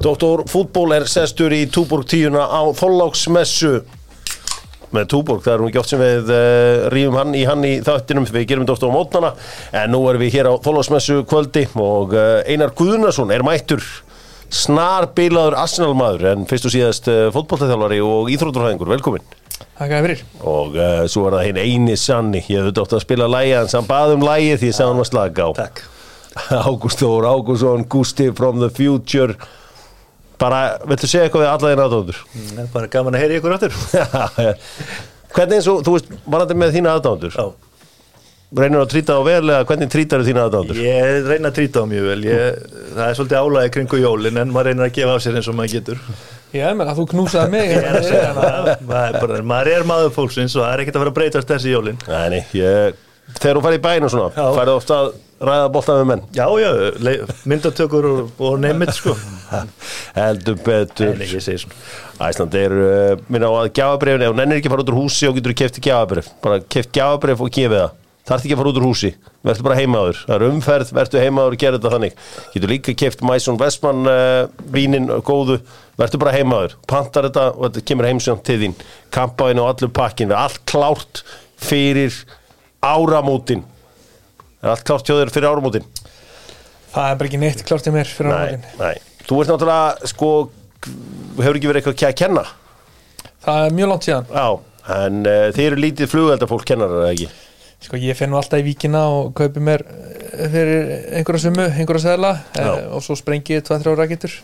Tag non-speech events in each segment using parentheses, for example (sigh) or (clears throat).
Doktor fútból er sestur í Túborg tíuna á Þóláksmessu með Túborg, það er hún ekki oft sem við uh, rýfum hann í hann í þáttinum við gerum doktor á mótnana, en nú erum við hér á Þóláksmessu kvöldi og uh, Einar Guðnason er mættur. Snar bilaður Arsenal-maður en fyrst og síðast uh, fótballtæðjálfari og íþróturhæðingur, velkomin Takk að fyrir. Og svo er það hinn eini sanni. Ég hef dótt að spila lægi hans. Hann baði um lægi því ég sagði hann var slaka á. Takk. (laughs) Ágúst Þór Ágússon, Gusti from the future bara, viltu segja eitthvað við alla þín aðdándur? Það er bara gaman að heyra ykkur áttur (laughs) hvernig eins og, þú veist, varandi með þína aðdándur Já. Reynir að trýta á vel eða hvernig trýtar þína aðdándur? Ég reyna að trýta á mjög vel. Ég, Það er svolítið álægi kringu jólin en maður reynir að gefa á sér eins og maður getur. (laughs) Ég er með að þú knúsaði mig er að segja það. Maður er, bara, maður er maður fólksins og það er ekkert að fara að breytast þessi jólin. Nei, nei, ég, þegar þú færði í og svona, færði ofta að ræða bolta með menn? Já, já, myndatökur og, og neymitt sko. (laughs) Heldur betur. Æsland er, uh, minna á að gjafabrefin ef hún ennir ekki fara út úr húsi og getur þú kefti gjafabref bara keft gjafabref og gefið það. Þarf ekki að fara út úr húsi, verður bara heimaður það er umferð, verður heimaður og gera þetta þannig. Getur líka keft Mæsson Vestmann uh, vínin góðu, verður bara heimaður pantar þetta og þetta kemur heimsjón til þín. Kampaðin og allur pakkin allt klárt fyrir áramótin er allt klárt hjá þér fyrir áramótin? Það er bara ekki neitt klárt í mér fyrir nei, áramótin. nei, þú ert náttúrulega sko, hefur ekki verið eitthvað að kenna? Það er mjög langt síðan. Já, en uh, þið eru lítið flugeldafólk kennarar eða ekki? Sko ég finn nú alltaf í víkina og kaupi mér eh, fyrir einhverja sumu, einhverja seðla Já. eh, og svo sprengi ég 2-3 raketur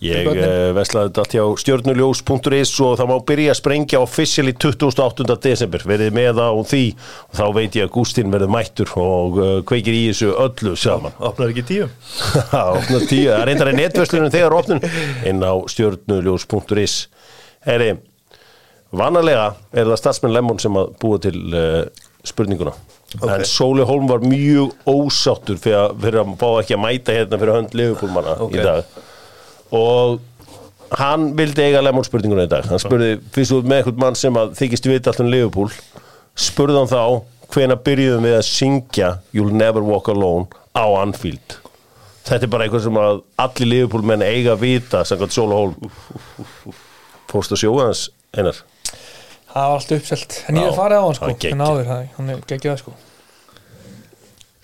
Ég uh, veslaði þetta hjá stjörnuljós.is og það má byrja að sprengja officially 28. desember. Verið með og því og þá veit ég að Gústin verður mættur og uh, kveikir í þessu öllu saman. (laughs) Opnar ekki tíu? Opna tíu, það er reyndar í netverslunum þegar opnun. Inn á stjörnuljós.is Heri, vanalega er það statsmenn Lemmon sem að búa til uh, spurninguna. En Sóli Holm var mjög ósáttur fyrir að, fyrir að fá ekki að mæta hérna fyrir hönd Liverpoolmanna Ok. í dag og hann vildi eiga Lemmon spurninguna í dag. Hann spurði, fyrst út með eitthvað mann sem að þykist vita allt um Liverpool? Spurði hann þá hvena byrjuðum við að syngja You'll Never Walk Alone á Anfield? Þetta er bara eitthvað sem að allir Liverpool menn eiga að vita samkvæmt Sóli Holm fórst að sjóa hans einar? Það var allt uppselt. En ég er farið á hann sko. En áður hann er geggjað sko.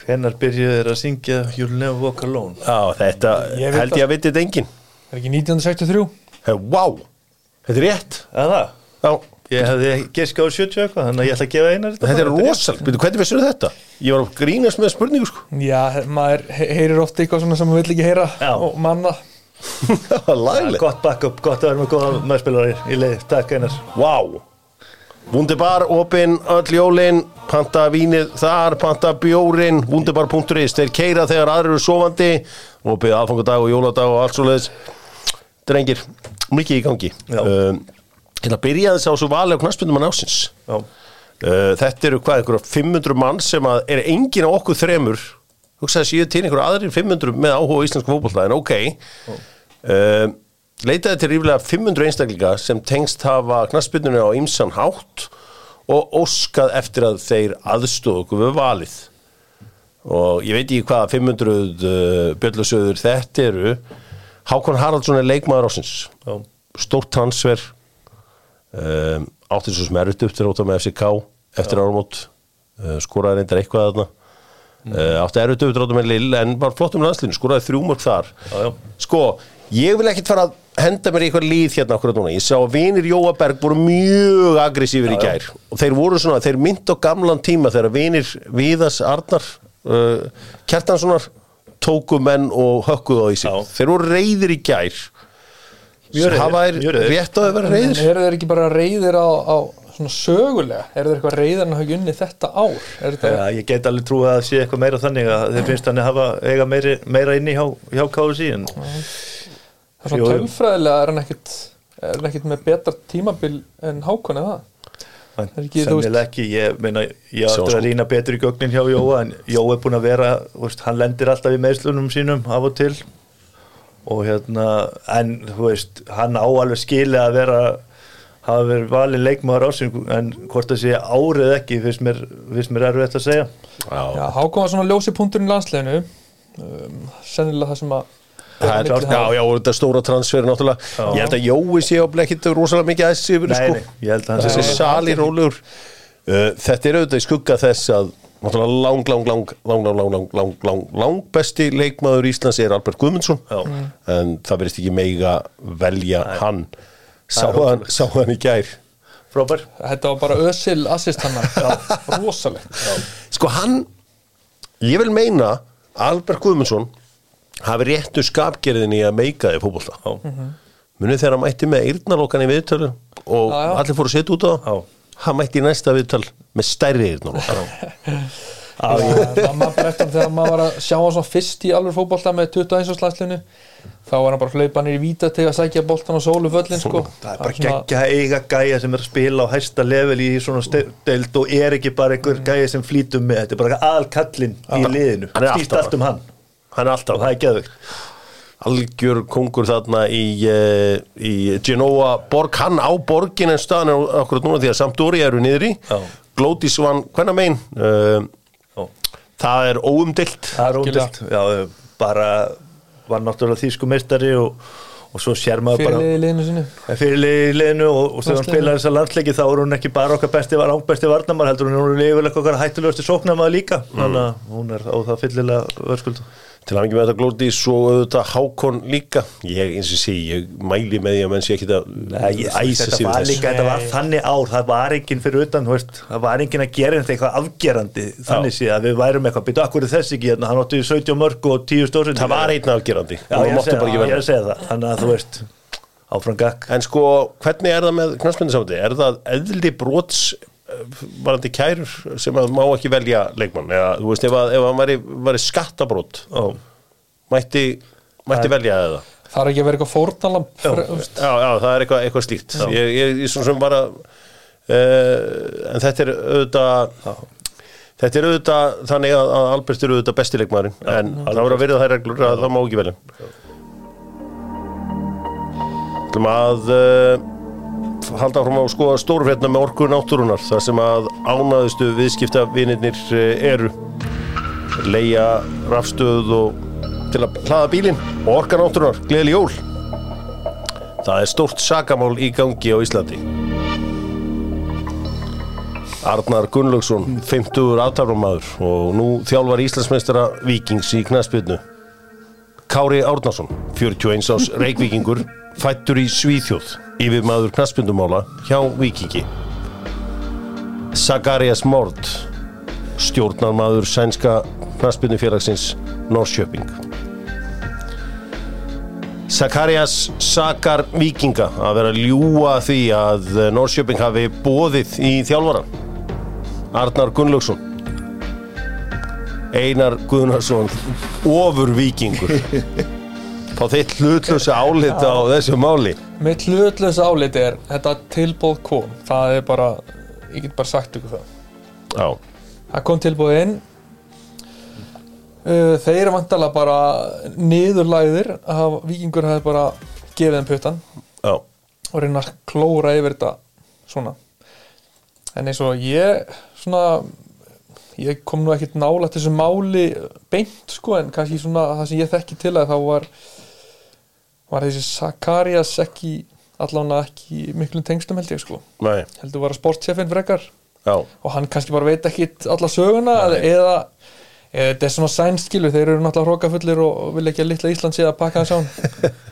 Hvenær byrjuðu þeir að syngja You'll never walk alone? Já, þetta held ég að viti þetta enginn Er ekki 1963? Hey, Wow, þetta er rétt. Er það? Já, Ég hefði giska á 70 eitthvað þannig að ég ætla að gefa einar þetta er rosal Byrju, Hvernig vissur þetta? Ég var að grínast með spurningu sko. Já, maður he- heyrir ofta eitthvað svona sem maður vill ekki heyra Já. og manna. (laughs) Það var lagleg Gott backup, gott að vera með góða meðspilari í leið Takk einar. Wow Wunderbar, opinn, öll jólin. Panta vínið þar, panta bjórin. Wunderbar.is Þeir keira þegar aðrir eru sofandi. Opið aðfangadag og jóladag og allt svo leiðis Drengir, mikið í gangi. Um, Ég ætla að byrja þess á svo vali á knaspundum að násins Já, Uh, þetta eru hvað, einhverja 500 mann sem að er engin á okkur þremur. Hugsaði séu til einhverja aðrir 500 með áhuga íslensku fótbolta en ok. Uh, leitaði til ríflega 500 einstaklinga sem tengst hafa knaspinu á ymsan hátt og óskað eftir að þeir aðstóðu okkur við valið. Og ég veit ekki hvað 500 uh, bjöllusöður þetta eru Hákon Haraldsson er leikmaður ásins stórt transfer um, átti svo sem erut upp til róta með FCK eftir áramót uh, skoraði reyndar eitthvað þarna. Uh, átti erut upp til róta með Lill en var flott um landslinu, skoraði þrjú mörg þar. Já, já. sko, ég vil ekkit fara að henda mér eitthvað líð hérna okkur núna. Ég sá að vinir Jóa Berg voru mjög aggressífur í gær. Og þeir voru svona, þeir mynd á gamlan tíma þegar vinir Víðas Arnar uh, Kjartanssonar tóku menn og hökkuðu á í sig þeir voru reyðir í gær mjög reiðir. rétt á að vera reyðir eru þeir ekki bara reyðir á, á svona sögulega? Eru þeir eitthvað reyðir en hafa ekki unni þetta ár? Er þetta, Já, ég get alveg trúið að það sé eitthvað meira þannig að þeir finnst þannig að hafa eiga meiri, meira inni hjá, hjá KSI en það er svona tölfræðilega er hann ekkit er hann ekkit með betra tímabil en Hákon eða það? En er ekki, ég meina ég Sjá, áttur sko. að rýna betur í gögnin hjá Jóa en Jóa er búin að vera, veist, hann lendir alltaf í meðslunum sínum af og til. Og hérna, en þú veist, hann á alveg skilið að vera hafa verið valin leikmaður ásinn en hvort það sé árið ekki finnst mér, finnst mér erfitt að segja. Já, Hákon var svona ljósi punkturinn í landsleginu um, sennilega það sem að Það er, milli já, já, þetta stóra transferi náttúrulega Ég held að Jói sé á blekkit rosalega mikið aðeins yfir sko. nei, ég held að hann sé Þessi sali rólegur. Uh, Þetta er auðvitað í skugga þess að náttúrulega lang, lang, lang, lang, lang, lang, lang, lang, lang, lang besti leikmaður Íslands er Albert Guðmundsson. Já. en það verðist ekki meiga velja hann. Sá hann, sá hann í gær. Frábær. Þetta var bara ösil assist hann Rosalegt. Sko hann ég vil meina Albert Guðmundsson hafi réttu skapgerðin í að meika þið fótbolta. Munið þegar hann mætti með eyrnalokan í viðtölu og Já, já. allir fóru að setja út á það Já. hann mætti í næsta viðtöl með stærri eyrnalokan Það maður eftir þegar maður var að sjá hann svona fyrst í alveg fótbolta með 21. slæslinu þá var hann bara hlaupa nýr í víta til að sækja boltan og sólu föllin sko. Það er bara geggja að eiga gæja sem er að spila á hæsta level í svona deild og er ekki bara einhver gæja sem flýtum með. Þetta er bara aðalkallinn í liðinu. Stýst allt um hann hann er og alltaf það er geðvögt algjör kongur þarna í, uh, í Genoa borg, hann á borgin en staðan er okkur núna því að Sampdoria eru niðri. Já. Glótis vann hvenna megin uh, Já. það er óumdilt það er ódilt já, bara var náttúrulega þýsku meistari og, og svo sér maður bara liði liðinu sinu fyrir liðinu og, og þegar hann spilaði þessa landsleiki þá er hún ekki bara okkar besti, langbesti varnamar heldur hún er yfirlega okkar hættulegusti sóknarmar líka. Þannig að hún er á það fyllilega öskuld til að ekki með þetta Glótis og auðvitað Hákon líka. Ég eins og sé, ég mæli með því að menn sé ekki að æsa var við líka, þess þetta var þannig ár það var enginn fyrir utan, veist, það var enginn að gera þetta eitthvað afgerandi, þannig sé að við værum eitthvað, byrju, akkur er þessi ekki, hérna, hann átti 17 mörg og 10 stórsinn það var einn afgerandi ég er það að segja bara ekki það, ég er verða. að segja það, þannig að þú veist áfram gakk En sko, hvernig er það með knastmyndisátti? Er það varandi kærur sem að má ekki velja leikmann? Eða, þú veist, ef, að, ef hann væri, væri skattabrót Já. mætti, mætti velja það? Það er ekki að vera eitthvað fórnalam Já, já, það er eitthvað, eitthvað slíkt. Ég, ég, ég svona sem bara uh, en þetta er auðvitað þetta er auðvitað þannig að, að Albert er auðvitað besti leikmaðurinn en það voru að verða þær reglur að það má ekki velja. Ætlum að uh, halda áfram að skoða stórfrétna með orku náttúrunar þar sem að ánaðustu viðskipta vinirnir eru. Leia rafstöð og til að hlaða bílinn og orka náttúrunar, gleðli jól. Það er stórt sakamál í gangi á Íslandi. Arnar Gunnlaugsson 50 aðtafnamaður og nú þjálfar Íslandsmeistara Víkings í knaspinu Kári Árnason 41 ás reikvíkingur fættur í Svíþjóð yfir maður knaspindumála hjá Víkingi. Zacharias Mord stjórnarmaður sænska knaspindufélagsins Norrköping. Zacharias sakar Víkinga að vera ljúa því að Norrköping hafi bóðið í þjálfaran Arnar Gunnlaugsson Einar Guðnarsson ofur Víkingur fá þitt hlutlösa álit á þessu máli? Mitt hlutlösa áliti er þetta tilbóð kom. Það er bara, ég get bara sagt ykkur það. Já, Það kom tilbúið inn. Uh, Þeir eru vantalega bara niðurlæðir að vikingur hafi bara gefið þeim puttan já, og reyna að klóra yfir þetta svona. En eins og ég svona ég kom nú ekkert nála til þessu máli beint sko en kannski svona það sem ég þekki til að þá var var þessi Sakarias ekki allan ekki miklum tengslum held ég sko. Nei, heldur var að sportchefin frekar. Já. Og hann kannski bara veit ekki alla söguna eða, eða þetta er svona sænskilu, þeir eru náttúrulega hrókafullir og, og vil ekki að litla Ísland sé að pakka hans án.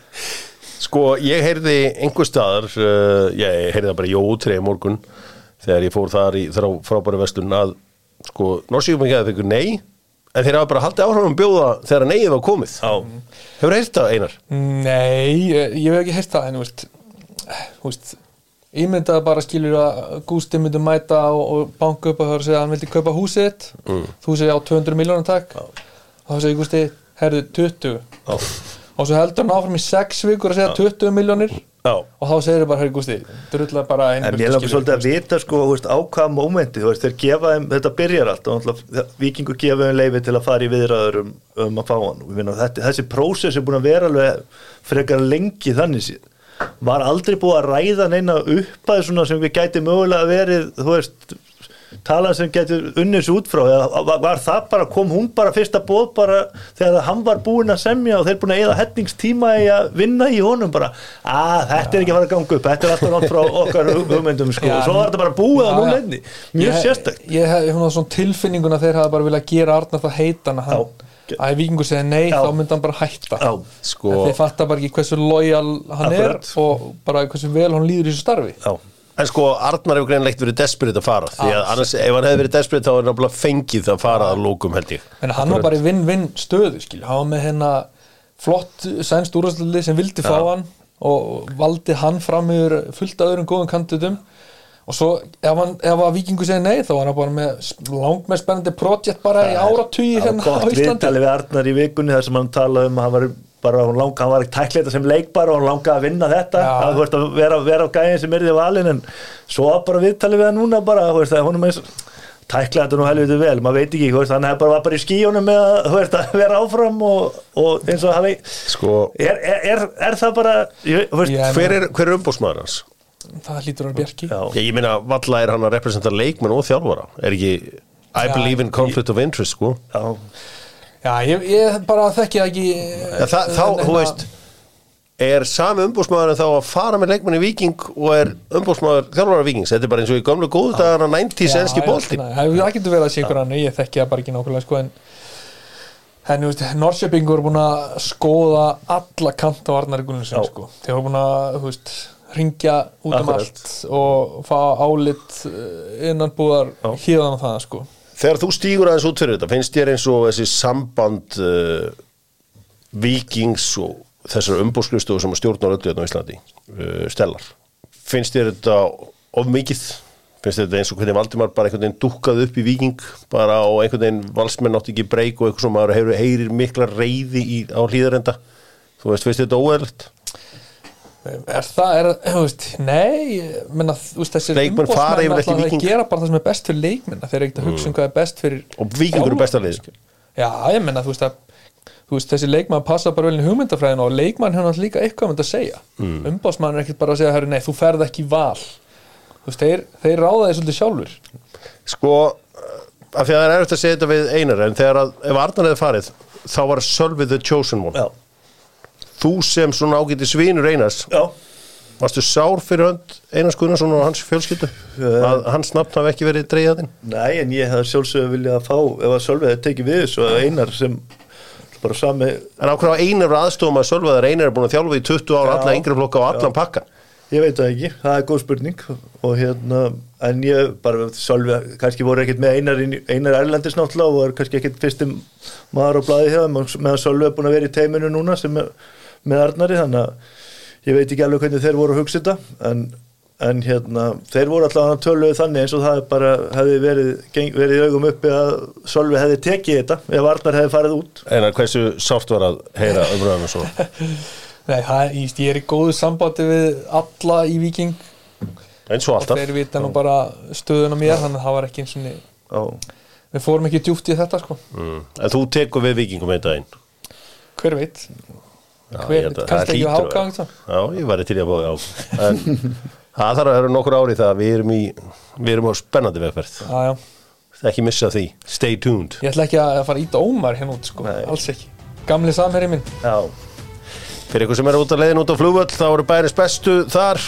(laughs) Sko, ég heyrði einhver staðar, uh, ég heyrði það bara í Jóutri í morgun þegar ég fór þar í þrá, frábæri vestlun að sko, Norsíkum ekki að fyrir nei en þeir hafa bara haldið áhrifum að bjóða þegar neyið var komið. Já, Hefur heyrt það, Einar? Nei, ég, ég hef ekki heyrt það en þú veist, ég myndaði bara skilur að Gústi myndi mæta og, og banka upp og það segja að hann vildi kaupa húsið þitt Mm. þú segja á 200 miljónum takk og þá segir Gústi, herðu 20 Já. og svo heldur hann áfram í 6 vikur að segja 20 miljónir Já. og þá segir bara, herðu Gústi drullar bara en mér langar svolítið að vita sko, veist, á hvaða mómenti, þeir gefa þeim, þetta byrjar allt og náttúrulega vikingur gefa þeim leifi til að fara í viðræður um, um að fá hann. Og ég meina, þetta, þessi prósess er búin að vera alveg frekar lengi þannig síðan var aldrei búið að ræða neina upp að svona sem við gæti mögulega verið, þú veist talan sem getur unnins út frá eða var, var það bara, kom hún bara fyrsta bóð bara þegar hann var búinn að semja og þeir búin að eða hetningstíma í að vinna í honum bara, að þetta er ekki að fara að ganga upp þetta er alltaf nátt frá okkar hugmyndum sko, Já, og svo var þetta bara búið að Já, nú já. leðni mjög sérstakt Ég hef hef svona tilfinninguna þeir hafa bara viljað gera Arnar það heitan að hann Já. að ef vikingur segja nei Já. þá myndi hann bara hætta. Sko, þeir fatta bara ekki hversu lojal hann Akkurat. er og bara hversu vel hann líður í þessu starfi já, en sko Arnar hefur greinlegt verið desperate að fara því að annars ef hann hefði verið desperate þá er hann náttúrulega fengið að fara að lókum held ég. En hann var bara í vinn-vinn stöðu skil. hann var með hérna flott sænst úrvæðsli sem vildi fá hann og valdi hann fram yfir fullt öðrum góðum kandidatum. Og svo ef, hann, ef að vikingur segja nei þá var hann bara með langt með spennandi projekt bara í áratugi það var hérna á gott Íslandi. viðtali við Arnar í vikunni þar sem hann talaði um að hann var bara, hún langa, hann var ekki tækleita sem leikbar og hann langaði að vinna þetta Já. að, veist, að vera, vera á gæðin sem er því valin en svo var bara viðtali við hann núna bara, veist, að hún er með tækla þetta nú helviti vel, maður veit ekki veist, hann bara, var bara í skíunum með að, veist, að vera áfram og, og eins og hafi sko, er, er, er, er það bara ég, veist, Já. hver er, hver er umbóðsmaður hans? það hlýtur að vera bjarki já, Ég, ég meina, valla er hann að representa leikmenn og þjálfara er ekki, I Já, believe in conflict of interest sko já, Já, ég, ég bara þekki það ekki ja, það, þá, en- þú veist er sami umbóðsmaður þá að fara með leikmenn í Viking og er umbóðsmaður þjálfara Vikings, þetta er bara eins og í gömlu góðu dagana 90s enski Já, bólti já, Það það getur verið að sé ykkur annu, ég þekki það bara ekki nákvæmlega sko en En þú veist, Norrköpingur er búin að skoða alla kant á Já. sko. Þeir eru búin að, þú veist, ringja út um Akkurat. allt og fá álit eh, innan búðar Já. híðan á það sko. Þegar þú stígur aðeins út fyrir þetta, finnst þér eins og þessi samband uh, Vikings og þessar umbóðsklustu sem stjórnar öllu hérna á Íslandi, uh, Stellar finnst þér þetta of mikið? Finnst þetta eins og hvernig Valdimar bara einhvern veginn dúkkað upp í Viking bara og einhvern veginn valsmenn átti ekki breyk og eitthvað sem maður heyrir, mikla reyði í, á hlýðarenda þú veist, finnst þetta óeðlegt? Er það, er, þú veist, nei ég menna, þú veist, yfirleitt í ætla að gera bara það sem er best fyrir leikmenn þeir eru ekkert að hugsa um hvað er best fyrir Og Víkingur er besta lið. Já, ég menna, þú veist að þú veist, þessi leikmann passa bara vel í hugmyndafræðinu og leikmann hefur náttúrulega líka eitthvað um þetta að segja. Mm. umbásmann er ekkert bara að segja herri, nei, þú ferð ekki val. Þú veist, þeir, þeir ráða því svolítið sjálfur Sko, af því að það er erfitt að segja þetta við einar en þegar að, ef Arnar hefði farið þá var Sölvi the chosen one. Já, þú sem svona ágæti svinur Einars. Já. varstu sár fyrir hönd Einars Gunnarsson og hans fjölskyldu? Að hans nafn hafi ekki verið dreigðaðinn Nei, en ég hef sjálfsögðu viljað að fá ef að Sölvi hefði tekið við þessu að einar sem bara sami en ákveða Einar aðstofum að Sölvi að Einar er búin að þjálfa í 20 ára alla yngri flokka og allan pakka Ég veit það ekki, það er góð spurning og hérna, en ég bara Sölvi, kannski voru ekkert með einar, einar Erlendis náttúrulega og var kannski ekkert fyrstum maður á hjá þeim, meðan Sölvi er búin að vera í teiminu núna sem er með Arnari þannig að ég veit ekki alveg hvernig þeir voru að hugsa þetta en, en hérna, þeir voru alltaf töluðu þannig eins og það bara hefði verið, geng, verið í augum uppi að Sölvi hefði tekið þetta ef Arnar hefði farið út. Einar, hversu sárt var að heyra (laughs) umröðan og svo Nei, það, ég, ég er í góðu sambandi við alla í Viking eins og og alltaf. Þeir vita nú bara stöðuna mér þannig að það var ekki eins og á, við fórum ekki djúpt í þetta sko. Mm. en þú tekur við vikingum einn daginn? Hver veit, kannski ekki á hágang Já, ég væri til í að bóða á En (laughs) það þarf að vera nokkur ári það að við erum í Við erum á spennandi vegferð. Já, já. Ekki missa því, stay tuned. Ég ætla ekki að fara að íta ómar hérna út sko, Nei. alls ekki. Gamli samherri minn. Já, Fyrir ykkur sem er út að leiðin út á flugvöll þá eru bærins bestu þar.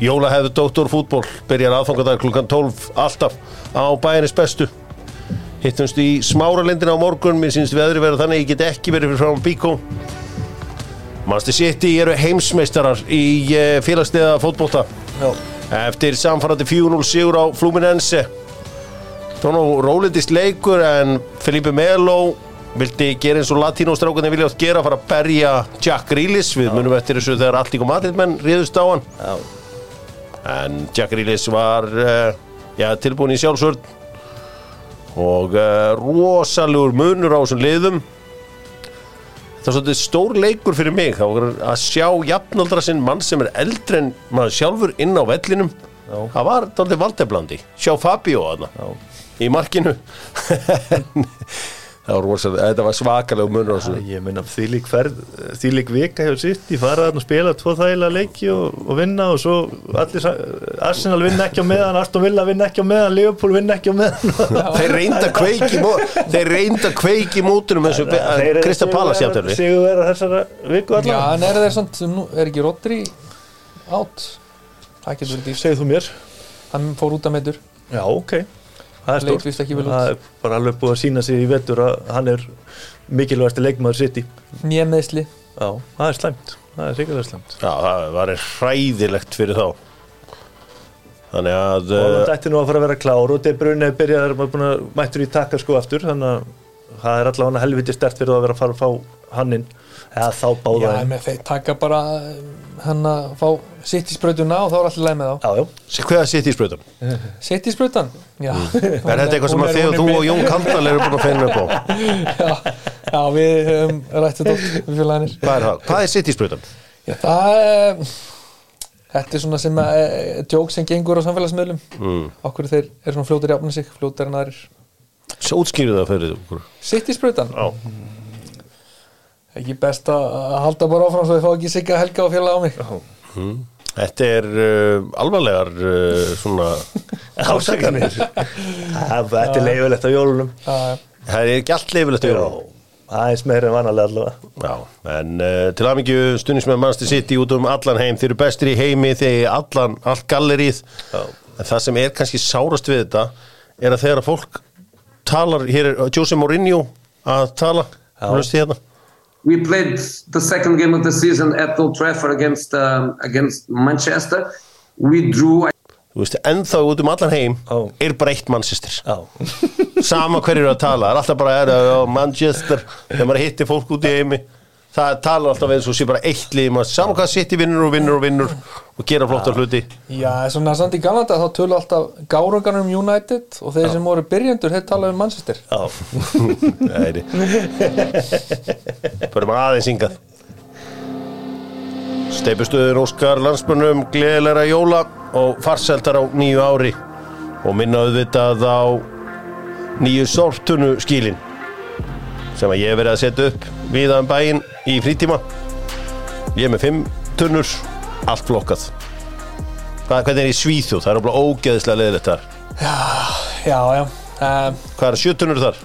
Jóla hefðu Dóttor fútból byrjar aðfangadag klukkan 12 alltaf á bærins bestu. Hittumst í smáralindina á morgun mér sínst við öðru vera þannig ég get ekki verið fyrir frá Bíkó Manchester City eru heimsmeistarar í eh, félagsliða fótbolta. Já, eftir samfærandi 4-0 sigur á Fluminense. Var nú rólindist leikur en Felipe Melo vildi gera eins og latínóstrákunni vilja átt gera fara að berja Jack Grealish. Við munum eftir þessu þegar allt líka matritmenn riðust á hann. Já, en Jack Grealish var uh, já, tilbúin í sjálfsvörn. Og uh, rosalegur munur á þessum liðum það er svolítið stór leikur fyrir mig. Að sjá jafnaldra sinn mann sem er eldri en maður sjálfur inn á vellinum. Já. það var dálítið valdeblandi sjá Fabio aðna í markinu (laughs) það var rosalega, þetta var svakalega munur á þessu. Ég meina þvílík ferð, þvílík vika hefur sitt í fara þarna og spila tvo þægilega leiki og, og vinna og svo allir, Arsenal vinna ekki á meðan, Aston Villa vinna ekki á meðan, Liverpool vinna ekki á meðan. (laughs) Þeir reynda kveiki þeir reynda kveiki mótunum eins og Krista Pallas jafnir Sigur vera þessara viku Já, allavega en er það samt, nú er ekki Rodri átt Það getur verið dýrt. Segðu þú mér? Hann fór út að meður Já, ok Það er Leit stórt. Það er bara alveg búið að sína sig í vetur að hann er mikilvægasti leikmaður sitt í Nýjameðsli Já, það er slæmt. Það er sikkert slæmt. Já, það var hræðilegt fyrir þá. Þannig að og það ætti nú að fara að vera klár og De Bruyne er byrjaður maður búin að mættur í takka sko aftur þannig að það er allavega helviti stert fyrir að vera að fara að fá hann inn. Eða þá Já, báða en með þeir taka bara hann að fá sitt í sprautuna og þá er allir leið með þá. Já, já, sé hvað sitt í sprautan Sitt í sprautan? Já. Er þetta eitthvað sem að þið og þú og Jón Kandal eru búin að finna upp á? Já, já við höfum rætt þetta út við félagarnir Hvað er er sitt í sprautan? Já, það er Þetta er svona sem að djók sem gengur á samfélagsmiðlum. Mm. Okkur þeir eru svona fljótur jafna sig fljótur en aðrir. Svo útskýrðu það fyrir okkur. Sitt í sprautan? Já Ekki best að halda bara áfram svo ég fá ekki sigga helga og félaga á mig. Þetta er uh, alvarlegar uh, svona (laughs) ásakanir. Þetta er leifilegt á jólunum. Það er ekki allt leifilegt já, yfir aðeins meira en vanalega allavega. Já, en uh, til aðmyggju stundismenn mannstu sitt í út um allan heim. Þeir eru bestir í heimi þegar allan, allt gallerið. Já. en það sem er kannski sárast við þetta er að þegar að fólk talar, hér er Jose Mourinho að tala, hlusti hérna we played the second game of the season at Old Trafford against um, against Manchester. We drew. þú veist, ennþá út um allan heim Já. er bara eitt mannsistir já, sama hverju eru að tala, það er alltaf bara er, uh, Manchester, þegar maður hittir fólk út í heimi það talar alltaf eins og sé bara eitt lið, maður. Sama hvað sitt í vinnur og vinnur og vinnur og gera flottar hluti. Já, svona samt í Galanda þá tölu alltaf gárungar um United og þeir sem voru byrjendur þeir tala um Manchester. Já. (laughs) Nei, bara maður aðeins hingað. Steipustuður Óskar landsmönnum gleðilega jóla og farseldar á nýju ári. Og minna auðvitað á nýju sortunu skílin sem að ég hef verið að setja upp viðan bæinn í frítíma. Ég er með fimm tunnur allt flokkað. Hvernig er í Svíþjóð? Það er bara ógeðislega leðilegt þar. Já, já um, Hvað er sjö tunnur þar?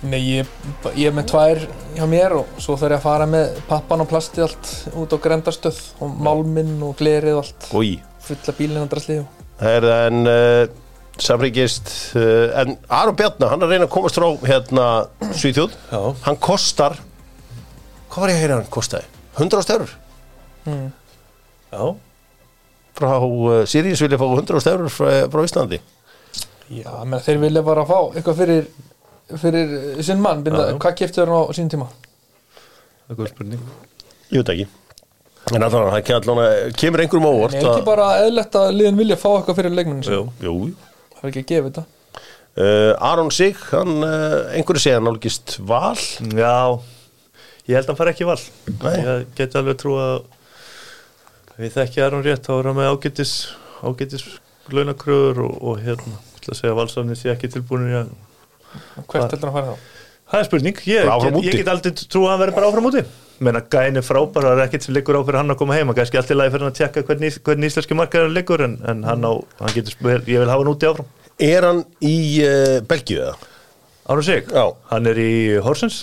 Nei, ég, ég er með tvær hjá mér og svo þarf ég að fara með pappan og plasti allt út á grendarstöð og málminn og glerið og allt. Új fulla bílinn að drasli og Það er en uh, samríkist uh, en Aron Bjarnar, hann er að reyna að komast frá hérna Svíþjóð. Já. hann kostar hvað var ég að heyra hann kostaði? 100 störur já. frá uh, Sirius vilja fá 100 störur frá, frá Íslandi. Já, menn þeir vilja bara fá eitthvað fyrir fyrir sinn mann, binda, hvað keftu þér á sín tíma? það er góð spurning. Ég veit ekki. En allan, það kemur, allan, kemur einhverjum óvart Nei, ekki bara eðlert að liðin vilja fá eitthvað fyrir leikmennin Jú. Jú, það er ekki að gefa þetta. Uh, Aron Sig, hann uh, einhverju segja nálgist val. Já, ég held að hann fari ekki val. Nei. Ég geti alveg trú að við þekki Aron rétt þá er hann með ágætis ágætis launakröður og, og hérna, ég ætla að segja að valsarni sé ekki tilbúin í að hvert heldur hann að fara þá? Það er spurning, ég, áfram get, ég get aldrei trú að hann verði bara áfram úti menna gæin er frábær, það er ekkert sem liggur á fyrir hann að koma heima, kannski allt í lagi fyrir hann að tjekka hvernig, hvernig íslenski markaður liggur en, en hann á, hann getur, ég vil hafa hann úti áfram. Er hann í uh, Belgíu eða? Árum sig, Já. hann er í Horsens.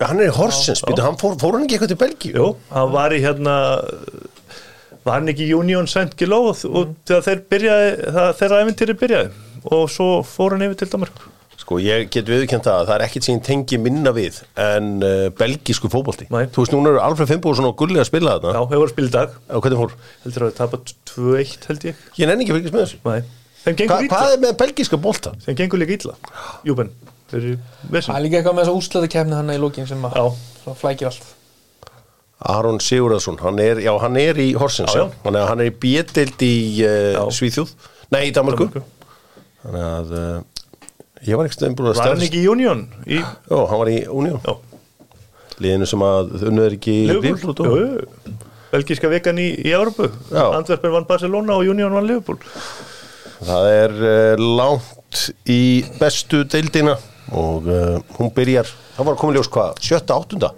Hann er í Horsens, býtu, hann fór, fór hann ekki eitthvað til Belgíu? Jú, hann var í hérna var hann ekki í Union Saint Gilo og, þegar þeir byrjaði það, þeirra eventýri byrjaði? Og svo fór hann yfir til Danmark Sko, ég get viðkjönd það að það er ekkit sem ég tengi minna við en uh, belgísku fótbolti. Nei. Þú veist, núna eru Alfred Finnbúrsson og Gulli að spila Já, þarna. hefur voru að spila í dag Og hvernig fór? heldur að það tapa 2-1 held ég Ég nenni ekki að fylgjast með þessu. Nei. Þeim Hva, gengur illa hvað er með belgíska bolta? Þeim gengur líka illa Júben, þeir eru Það vissum er líka eitthvað með þess að úsleita kefni hann í lókin sem Já. flækir allt Aron Sigurðarsson, hann er, já, hann er í Horsens, Já, já. já. Hann er, hann er í B-dild í uh, Já. Svíþjóð. Nei, í Danmarku. Þannig að uh, ég var ekki stöðum búin að Var hann ekki í Union? Í Já, hann var í Union. Já. Liðinu sem að unnið er ekki Liverpool. Jú. Belgíska vikan í, í Európu. Antwerpen vann Barcelona og Union vann Liverpool Það er uh, langt í bestu deildina og uh, hún byrjar, það var komin ljós hvað, sjötta, áttunda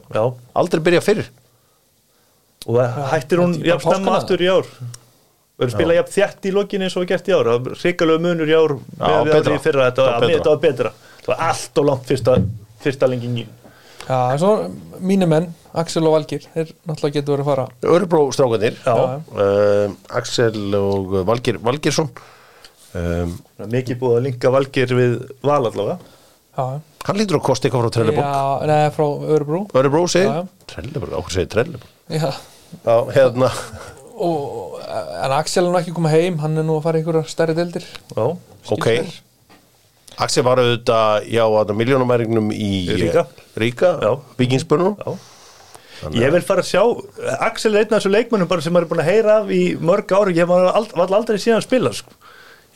aldrei byrja fyrir og hættir hún þetta bara jafn stemma páskana. aftur í ár verður spila jafn þjætt í lokinni eins og við gert í ár. Það var hrikalega munur í ár með við árið í fyrra, þetta var, betra. þetta var betra. Það var allt og langt fyrsta, fyrsta lengingin. Já, en svo mínu menn, Axel og Valgir þeir náttúrulega getur verið að fara. Örebró strákanir Já. uh, Axel og Valgir Valgirsson um, mikið búið að linka valgir við val allavega. Já, hann lítur að kosta eitthvað frá Trelleborg. Já neða, frá Örebro. Örebró segir. Trelleborg, áhver segir Trelleborg. Já, Já, hérna og, en Axel er nú ekki komið heim hann er nú að fara í einhverja stærri deildir. Já, Ok. Axel var auðvitað, já, að miljónumæringnum í. Ríka, Já. Víkingsbörnum já. Ég vil fara að sjá, Axel er einn af þessu leikmönnum bara sem maður er búin að heyra af í mörg ári, ég var, ald, var aldrei síðan að spila sko.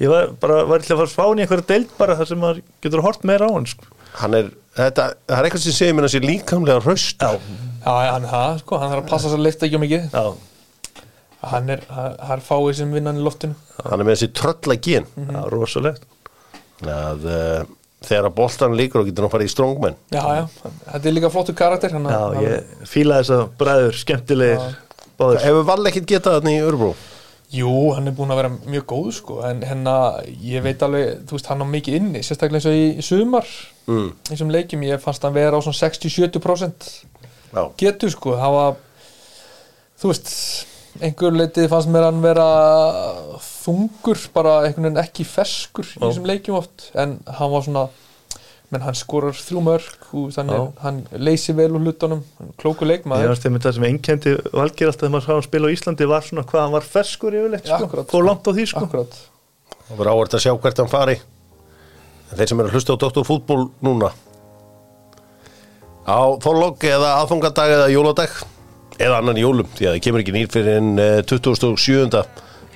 ég var bara, var til að fara að spáni einhverja deild bara þar sem maður getur hort meira á hann sko. Hann er, þetta, það er eitthvað sem segir mér að sé líkamlega hraust Já, Já, hann er það, sko, hann þarf að passa sér að lifta ekki um mikið. Já, hann er, hann hann er fáið sem vinnan í loftinu. Hann er með þessi trölla gen. Já, rosalegt. Að uh, þegar að boltan líkur og getur hann farið í strongman. Já, já, þetta er líka flottur karakter hann, Já, hann, ég fíla þess að bræður, skemmtilegir báður Hefur Val ekkit getað þarna í Örebró? Jú, hann er búin að vera mjög góð sko, en hérna, ég veit alveg þú veist, hann á mikið inni, sérstaklega eins og í, sumar Mm. eins og leikjum, ég fannst hann vera á svona 60-70% Já, getur sko, það var þú veist, einhver leitið fannst mér hann vera þungur, bara einhvern veginn ekki ferskur í þessum leikjum oft, en hann var svona menn hann skorar þrjú mörg og þannig Já. hann leysi vel úr hlutunum. Klóku Ég leikmaður. Veist þeim það sem einkendi valgir alltaf þegar maður sá hann spila á Íslandi var svona hvað hann var ferskur yfirleitt sko, akkurat, fór sko. langt á því sko. Akkurat. Það var áhvert að sjá hvert hann fari. En þeir sem eru að hlusta á Dr. Fútból núna. Á þorlokk eða aðfangadag eða jóladag eða annan jólum því að það kemur ekki nýr fyrir en 27.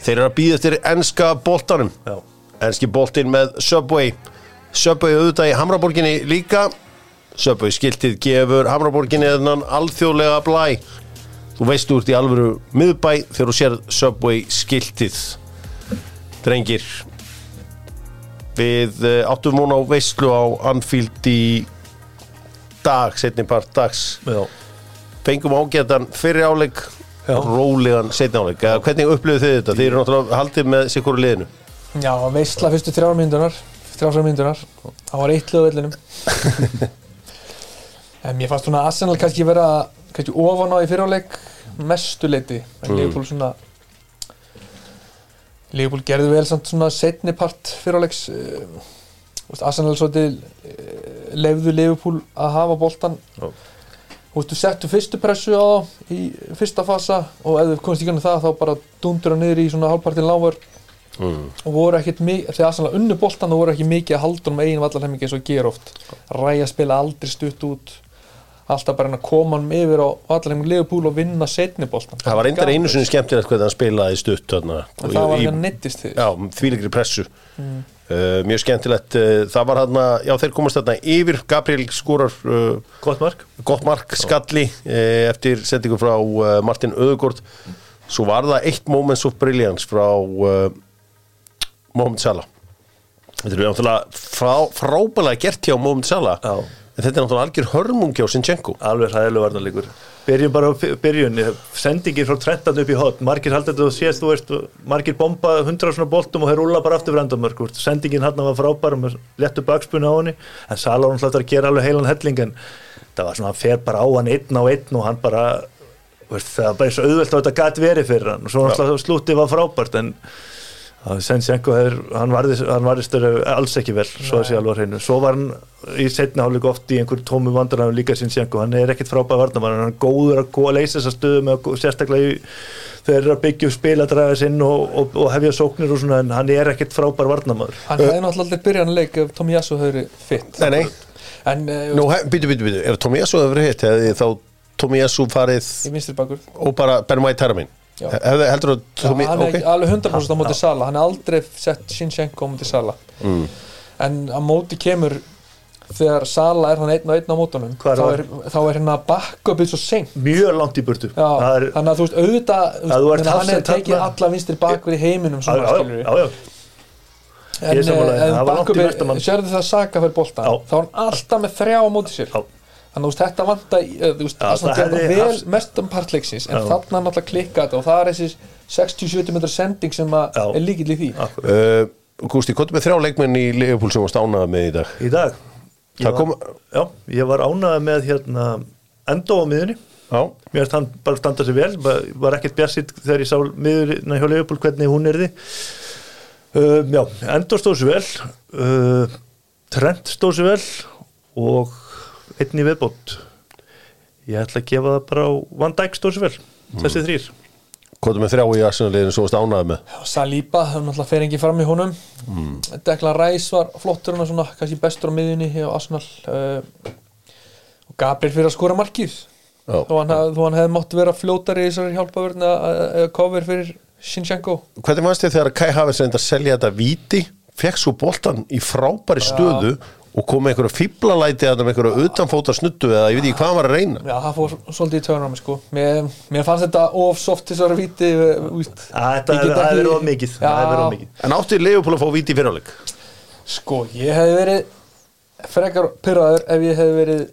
þeir eru að býða eftir enska boltanum Já. enski boltin með Subway Subway auðvitað í Hamraborginni líka Subway skiltið gefur Hamraborginni þennan alþjóðlega blæ þú veist þú ert í alvöru miðbæ þegar þú sér Subway skiltið drengir við uh, áttum hún á veislu á Anfield í dag, setni part dags Já. Fengum ágætan fyrir áleik rólegan setni áleik. Eða hvernig upplifðu þið þetta? Þið eru náttúrulega haldið með sér hverju liðinu. Já, veistla fyrstu þrjár myndunar þrjár myndunar, það var eitt lög vellinum. (laughs) Mér fannst svona Arsenal kannski vera kannski ofan á í fyrirleik mestu leiti. En Mm. Liverpool svona Liverpool gerði vel svona setni part fyrirleiks uh, Arsenal svolítið uh, lefðu Liverpool að hafa boltan Já. Þú veist, þú settu fyrstu pressu á þá í fyrsta fasa og ef þú komst í gangi það þá bara dundur það niður í svona hálfpartin lágur. Mm. og voru ekkert mikið, þegar Arsenal unnu boltan þá voru ekki mikið að halda um eigin vallarhemmingi eins og ger oft. Ræja spila aldrei stutt út. Alltaf bara hann að koma hann yfir á vallarhemmingi Liverpool og vinna setni boltan það var reyndar einu sinni skemmtilegt hvernig hann spilaði stutt þarna, það var ekki að nettist þig já, þvíligri pressu uh, mjög skemmtilegt. Uh, það var hann já þeir komast þarna yfir. Gabriel skórar uh, Gott mark. gott mark skalli eftir sendingu frá Martin Öðugård svo var það eitt moments of brilliance frá Mohamed Salah. Þetta er náttúrulega frá, frábælega gert hjá Mohamed Salah. Já. en þetta er náttúrulega algjör hörmungi á Sinchenko. Alveg hæðilega varnarleikur Byrjum bara á byrjun. Sendingin frá Trentan upp í hot Margir haldið og sést þú veist Margir bomba hundra svona boltum og þeir rúla bara aftur vrandamörk Sendingin hann var frábæra með lettu bakspunni á henni. En Sala hann hlættar að gera alveg heilan helling En það var svona hann fer bara á hann einn á einn og hann bara veist, það var bara eins og auðvelt að þetta gat verið fyrir hann. Og svo náttúrulega slútið var frábært en Hann varðist, hann varðist alls ekki vel, svo að sé alveg á hreinu. Svo var hann í setna hálfleik oft í einhver tómu vandræðum líka Sensjenko hann er ekkit frábæð varnamann, hann er góður að, að leysa þessa stöðu með að sérstaklega í, þeir eru að byggja upp spil að draga sinn og, og, og hefja sóknir og svona en hann er ekkit frábær varnamann hann hefði náttúrulega aldrei byrjað hann leik ef Tommy Yasu hefði fitt nei, nei, en uh, nú, býtu, býtu, býtu ef Yasu hefur verið hitt hefði þá Tommy Yasu farið í og bara Ben White herra minn Já. hefði heldur að Já, Tommy, hann er ok. ekki alveg 100% á móti Sala hann er aldrei sett Shinchenko á móti Sala mm. en á móti kemur þegar Sala er hann einn og einn á mótunum þá er, þá er hérna backupið svo seint mjög langt í burtu. Já, Það er, þannig að þú veist auðvitað þú Að þú hann hefur hafsend tekið þarna- alla vinstri bakur í heiminum svona já, já, já, er langt í næsta mann. sérðu það Saka fyrir boltan Já. þá er hann alltaf með þrjá á móti sér. Já. Þannig að þetta eh, veist, Já, það hefði vel haft- mest um partleiksins en þarna er náttúrulega klikkað þetta og það er þessi 60-70 metrar sending sem að er líkill í því. Uh, Gústi, hvað er með þrjá leikmenn í Liverpool sem varst ánæða með í dag? í dag? Ég Það var, kom- já, ég var ánægð með hérna Endo á miðunni Já, mér hann bara standa sér vel var, var ekkert bjassitt þegar ég sá miðurinn hjá Leopold hvernig hún er því uh, já, Endo stóð sér vel uh, Trent stóð sér vel og einn í viðbót. Ég ætla að gefa það bara á Van Dijk sér vel þessi þrýr er með þrjá í Arsenal-liðinu sem varst ánæða með? Já, Saliba, það er náttúrulega fer ekki fram í honum. Mm. Declan Rice var flottur hann svona, kannski bestur á miðjunni hjá Arsenal uh, og Gabriel fyrir að skora markið. Já. þó hann, hann hefði mátt vera fljótari í þessari hjálpavörn eða cover fyrir Shinchenko Hvernig fannst þið þegar Kai Havertz reyndi að selja þetta víti, fekk svo boltan í frábæri stöðu og kom með einhverju fíblalæti eða með einhverju utanfóta snuttu eða ég veit ekki hvað hann var að reyna Já, það fór svolítið í töðunum sko. mér, mér fannst þetta of soft til þessari þetta er- það er verið of mikið, er. En átti Leopold að fá víti í fyrirleik? Sko, ég hefði verið frekar pyrraður ef ég hefði verið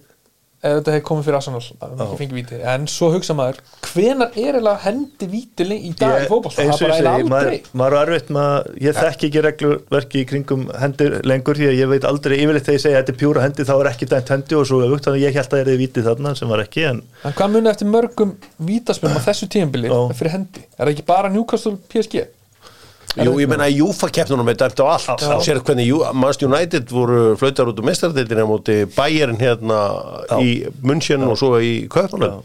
ef þetta hefði komið fyrir Arsenal að við ekki fengið víti. En svo hugsa maður hvenar er eiginlega hendi víti í dag í fótboll það er bara ég segi, eiginlega maður, aldrei maður er erfitt með, ég þekki ekki reglverki í kringum hendur lengur því að ég veit aldrei yfirleitt þegar ég segi að þetta er pjúra hendi þá er ekki dæmt hendi og svo þannig að ég held að það er vitið þarna sem var ekki en en hvað munið eftir mörgum vítaspilum á þessu tíðanbili Já. fyrir hendi? Er það ekki bara Newcastle PSG Jú, ég menna að Júfa keppnunum er dæmt á allt. Já. og sér hvernig Manchester United voru flautar út úr mestardildinu á móti Bayern hérna í München og svo í Kaupanum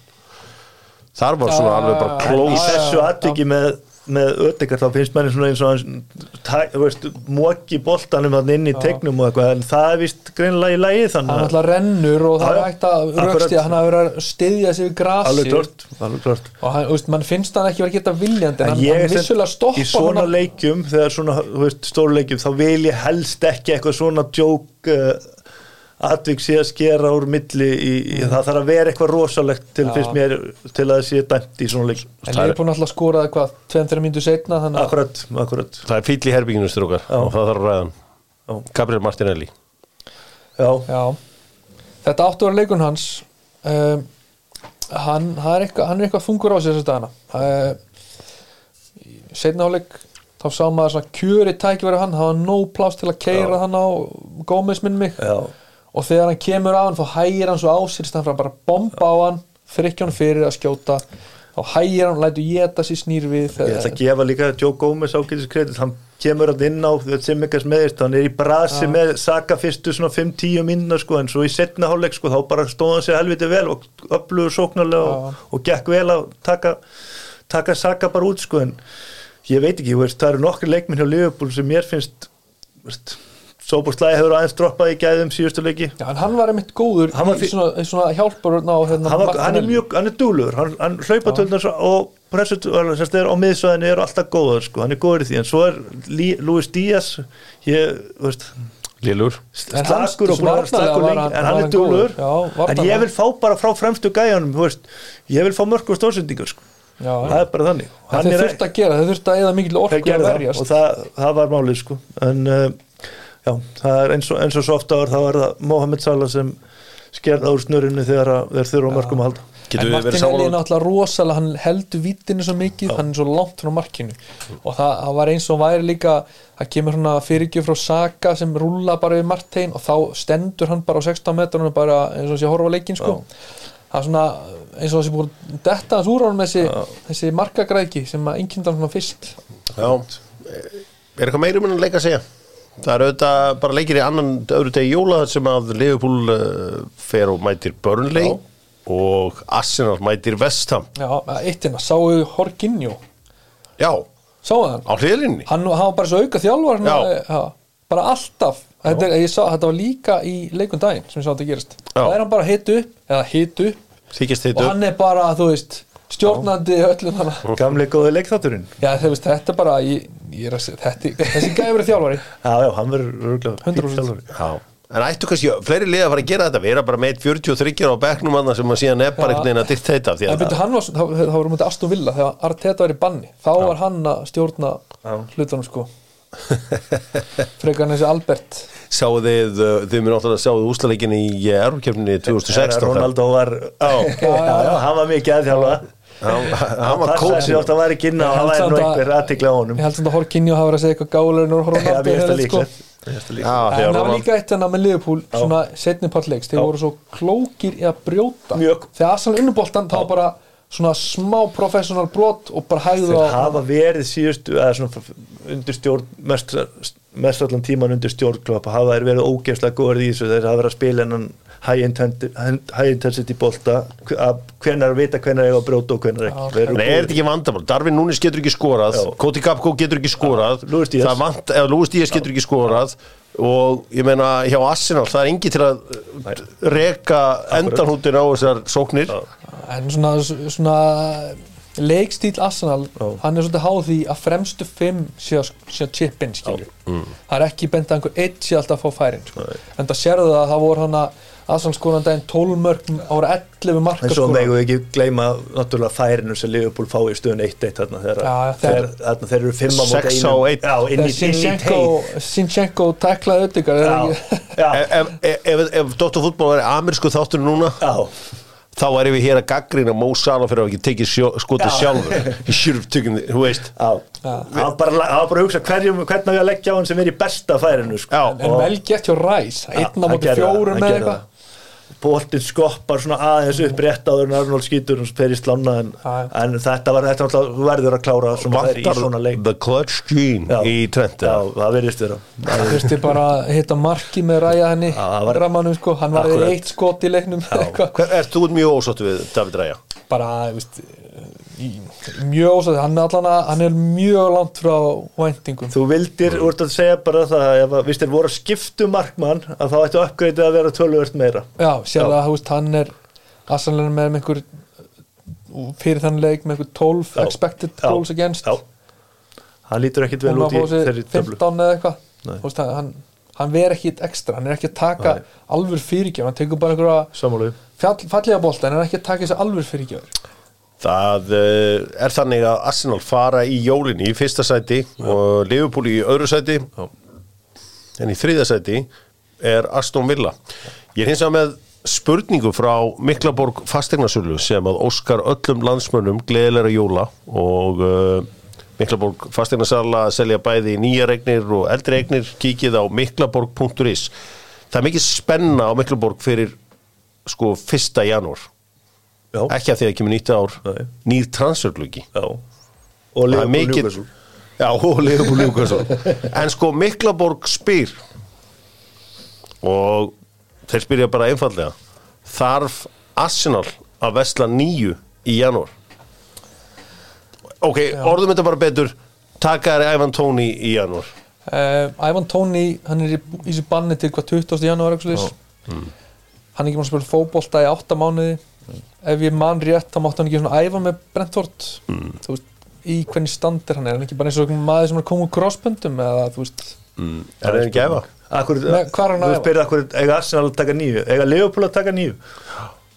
Þar var svona Já, alveg bara já, í já, þessu já. atviki með, með ödekar þá finnst manni svona eins og móki boltanum þarna inn í tegnum og eitthvað en það er vist greinlega í hann þannig að alltaf rennur og það er hægt að Akkurat. rauksti hann hafi verið að styðja sig við grasi alveg klart, og hann, veist, mann finnst hann ekki verið að geta viljandi en hann, hann er vissulega stoppa í svona hann leikjum þegar svona, veist, stórleikjum þá vil ég helst ekki eitthvað svona djók uh, atvik sé að skera úr milli í, í, það þarf að vera eitthvað rosalegt til, mér, til að það sé dæmt í svona leikjum en ég er búin alltaf að skora hvað 2-3 mínútur setna akkurat, akkurat. Það er fíll í herbygginu strókar og það þarf að ræða hann. Já. Gabriel Martinelli. Já, Já, þetta áttu vera leikun hans. Um, hann, hann, er eitthvað, hann er eitthvað þungur á sig þessu dagana. Uh, setna áleik þá sá maður svona kjöri tækifæri hann, það var nóg pláss til að keira hann á Gómez minn mig. Já, og þegar hann kemur á hann þá hægir hann svo á sér þannig að bara bomba á hann þrykkja hann fyrir að skjóta. Þá hægir hann, lætur geta sér snýr við. Ég ætla að gefa líka Joe Gomez ágætis kredit, hann kemur að inn á sem ekkert meðist, hann er í brasi með Saka fyrstu svona 5-10 minna sko, en svo í setna hálfleik sko, þá bara stóð hann sér helviti vel og öflugur sóknarlega og, og gekk vel að taka, taka Saka bara út sko, en ég veit ekki, veist, það eru nokkri leikminn hjá Liverpool sem mér finnst veist, Sóbúrslæði hefur aðeins droppað í gæðum síðustu leiki. Já, en hann var einmitt góður Hann var í svona, svona hjálpar á hérna, hann, var, hann er mjög, hann er dúlur hann, hann hlaupatöldar og pressut sérst, er á miðsvæðinu eru alltaf góður sko. hann er góður í því, en svo er Luis Díaz ég, þú veist Lillur. slakur og búin að vera slakur lengi hann- en hann er dúlur. Já, en ég vil fá bara frá fremstu gæjanum veist, ég vil fá mörg og stórsendingar sko. Já, það er bara þannig. Það þeir þurft að gera, þeir þurft að eða mikil orku að verjast. Og það, það var málið sko. en uh, já, það er eins og, eins og svo ofta ára þá er það Mohamed Salah sem skerða úr snurinu þegar að- þeir þurfa á mörgum að halda. Getur en við verið Martinelli er náttúrulega rosalega hann heldur vítinu svo mikið, hann er svo langt frá markinu. Og það, það var eins og væri líka það kemur svona fyrirgjöf frá Saka sem rúla bara við Martein og þá stendur hann bara á 16 metrunum bara eins og sé horfa á leikinn sko. Það er svona eins og þessi búin að detta hans úr ánum þessi, þessi markagræðki sem að einnkjöndan svona fyrst. Já, er eitthvað meiri mun að leika að segja? Það er auðvitað bara leikir í annan öðru degi jóla þar sem að Liverpool uh, fer og mætir Burnley Já. og Arsenal mætir Vestham Já, eittina, sáu Horkinjó Já, sáu hann, á hliðlinni hann, hann var bara svo auka þjálfar Já. já, bara alltaf. Þetta, er, ég sá, þetta var líka í leikun daginn sem ég sá þetta gerast Já. það er hann bara hitt upp eða hitt upp. Þykist og hann er bara, þú veist stjórnandi öllum hana gamli góði leikþátturinn. Já, þú veist, þetta er bara er að þetta, þessi gæði verið þjálfari. Já, já, hann fínn 100%. þjálfari. Já, en ættu kannski fleiri liða að fara að gera þetta? Vera bara með 43 á bekknum annað sem að síðan er bara Já. einhvern veginn að dyrt þetta þá, þá var mútið Aston Villa. Þegar Arteta var í banni þá var hann að stjórna Já. hlutunum sko. Frekar en þessi Albert. (laughs) Sáðu þið, uh, þið mér náttúrulega sáðu úslaleikin í Erfkjöfni 2016 Ronaldo var (laughs) já, já, já, hann var mikið aðþjálfa Hann hann var passaði kóts sig oft að væri kynna og hann væri nú að- einhver aðtikla á honum. Ég held samt að Horkinjó hafa verið að segja eitthvað en Ronaldo mér finnst það hefði, sko. En það var líka eitt enn með Liverpool svona setni partleiks, þeir voru svo klókir í að brjóta. Þegar Arsenal unnuboltan þá bara svona smá professional brot og bara hægðu þeir hafa verið síðustu eða svona undir stjórn mest, mest allan tíman undir stjórn hafa verið ógeðslega góður í þessu. Þeir hafa verið að spila hennan high intensity, high intensity bolta að vita hvenar eiga að brjóta og hvenar ekki Nei, er þetta ekki vandamál? Darvin Núnis getur ekki skorað. Koti Gapko getur ekki skorað Luis Díaz. Það vant, eða Lúis Díaz getur ekki skorað og ég meina hjá Arsenal það er engi til að reka endanhútin á þessar sóknir en svona, svona leikstíl Arsenal Já. hann er svolítið háð því að fremstu fimm sé að sé að chip in skilju það er ekki bent að einhver eitt sé alltaf að fá færin sko. en það sérðu það að það voru hann að Daginn 12 mörg ára 11 marka en svo megum við ekki gleyma náttúrulega færinu sem Liverpool fá í stöðun 1-1 þarna þeir, eru 5 á móti Sex á einum. einn. já, inn í, í Sinchenko, já, (laughs) já, Ef, ef, ef, ef Dr. Fútból er amerísku þáttur núna já. þá erum við hér að gaggrina Mó Sala fyrir að ekki tekið skotið Já. sjálfur. Í sjurftökjum, þú veist. Já, hann var bara, að hugsa hverjum, hvernig ég að leggja á hann sem er í besta færinu sko. En vel gett hjá Ræs einn á hann móti gerði það, fjórum gerði eitthvað það. boltinn skoppar svona aðeins upp rétt áður en Arnold skýtur og fer í slána en, en þetta var þetta verður að klára svona þær í svona leik. the clutch gene Já. í Trent Já, það verðist vera. Það þurfti bara að hitta marki með ræja henni það var- Ramanum sko, hann var eitt skot í leiknum er þú mjög ósáttu við David Ræja? bara, þú veist mjög ósæði, hann er allan að hann er mjög langt frá væntingum. Þú vildir, úr að segja bara það að ef að, viðst þér voru að skiptu markmann að þá ættu uppgreitið að vera tölvöld meira. Já, sér þú veist, hann er aðsannlega með einhver fyrir þann leik með einhver 12 Já. expected Já. goals against. Já, hann lítur ekkit vel út að í þeirri töflu. 15 eða eitthvað. Hann, hann, hann ver ekki ekstra, hann er ekki að taka Nei. alvör fyrirgjöf, hann tekur bara einhverja fall, fallega bolta en hann er ekki að taka þessi alvör fyrirgjöf Það uh, er þannig að Arsenal fara í jólinni í fyrsta sæti og Liverpool í öðru sæti Já. en í þriða sæti er Aston Villa. Ég er hins vegar með spurningu frá Miklaborg fasteignarsölu sem að óskar öllum landsmönnum gleðilega jóla og uh, Miklaborg fasteignarsala selja bæði nýja regnir og eldri regnir kíkið á miklaborg.is Það er mikið spenna á Miklaborg fyrir sko fyrsta janúar Já, ekki að því að það kemur nýtt ár. Nei. nýr transfergluggi. Já. Og. Já, (laughs) Leopold Newcastle. En sko Miklaborg spyr og þeir spyrja bara einfallega þarf Arsenal að vesla nýju í janúar? Ok, orðum þetta bara betur. Taka þær Ivan Tóni í janúar. Uh, Ivan Tóni, hann er í, í þessu banni til hvað 20. janúar mm. hann er ekki mann að spila fótbolta í 8 mánuði ef ég man rétt þá mátti hann ekki svona æfa með Brentford Mm. þú veist, í hvernig stand er hann er hann ekki bara eins og maður sem er komið úr crossböndum eða þú veist Er það ekki efa? Akkur, Nei, er að Þú æfa? spyrir akkur, eiga Arsenal að taka nýju Eiga Liverpool að taka nýju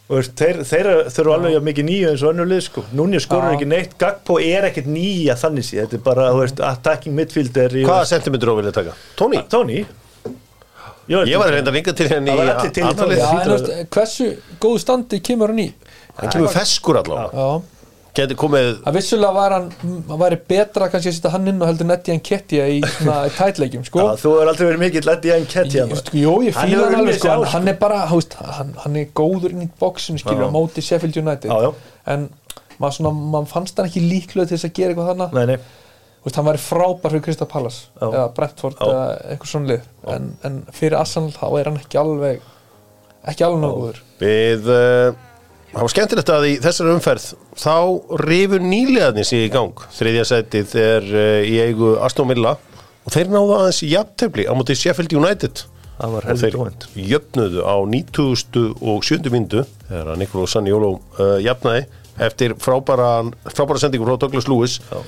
Og þeir, þeir þurfa alveg mikið nýju eins og önnur lið sko. Núni skorur Já. ekki neitt Gagpo er ekkert nýja þannig sé Þetta er bara, þú veist, attacking midfielder Hvaða sentimentur á vilja taka? Tóni? Tony Ég var að reynda vinga til henni veist, hversu góðu standi kemur hann í? Hann kemur feskur allavega. Já. Geti komið að vissulega var hann að væri betra kannski að setja hann inn og heldur netti en Ketja í (laughs) tætleikjum sko. Já, þú er aldrei verið mikill lendi en veist, Jú, ég hefur hann alveg sko, hann, sko. hann er bara hann, hann er góður inn í bóksinu skilur á móti Sheffield United. Já, já. en maður, svona, maður fannst hann ekki líklega til þess að gera eitthvað þannig Nei, nei, veist, hann væri frábær fyrir Krista Pallas eða Brentford eða eitthvað svona lið. En, en fyrir Arsenal þá er hann ekki alveg ekki alveg nóg góður. Við uh, Það var skemmtilegt að í þessari umferð þá rifur nýlegaðni sig í gang. Þriðja setið er uh, í eigu Aston Villa og þeir náðu aðeins í jafntefli á móti Sheffield United. Það var og heldur þeir tóvend jöfnuðu á 90. og 7. myndu þegar Nikolás Sanjóló uh, jafnaði eftir frábæra, frábæra sendingu frá Douglas Lewis. Já.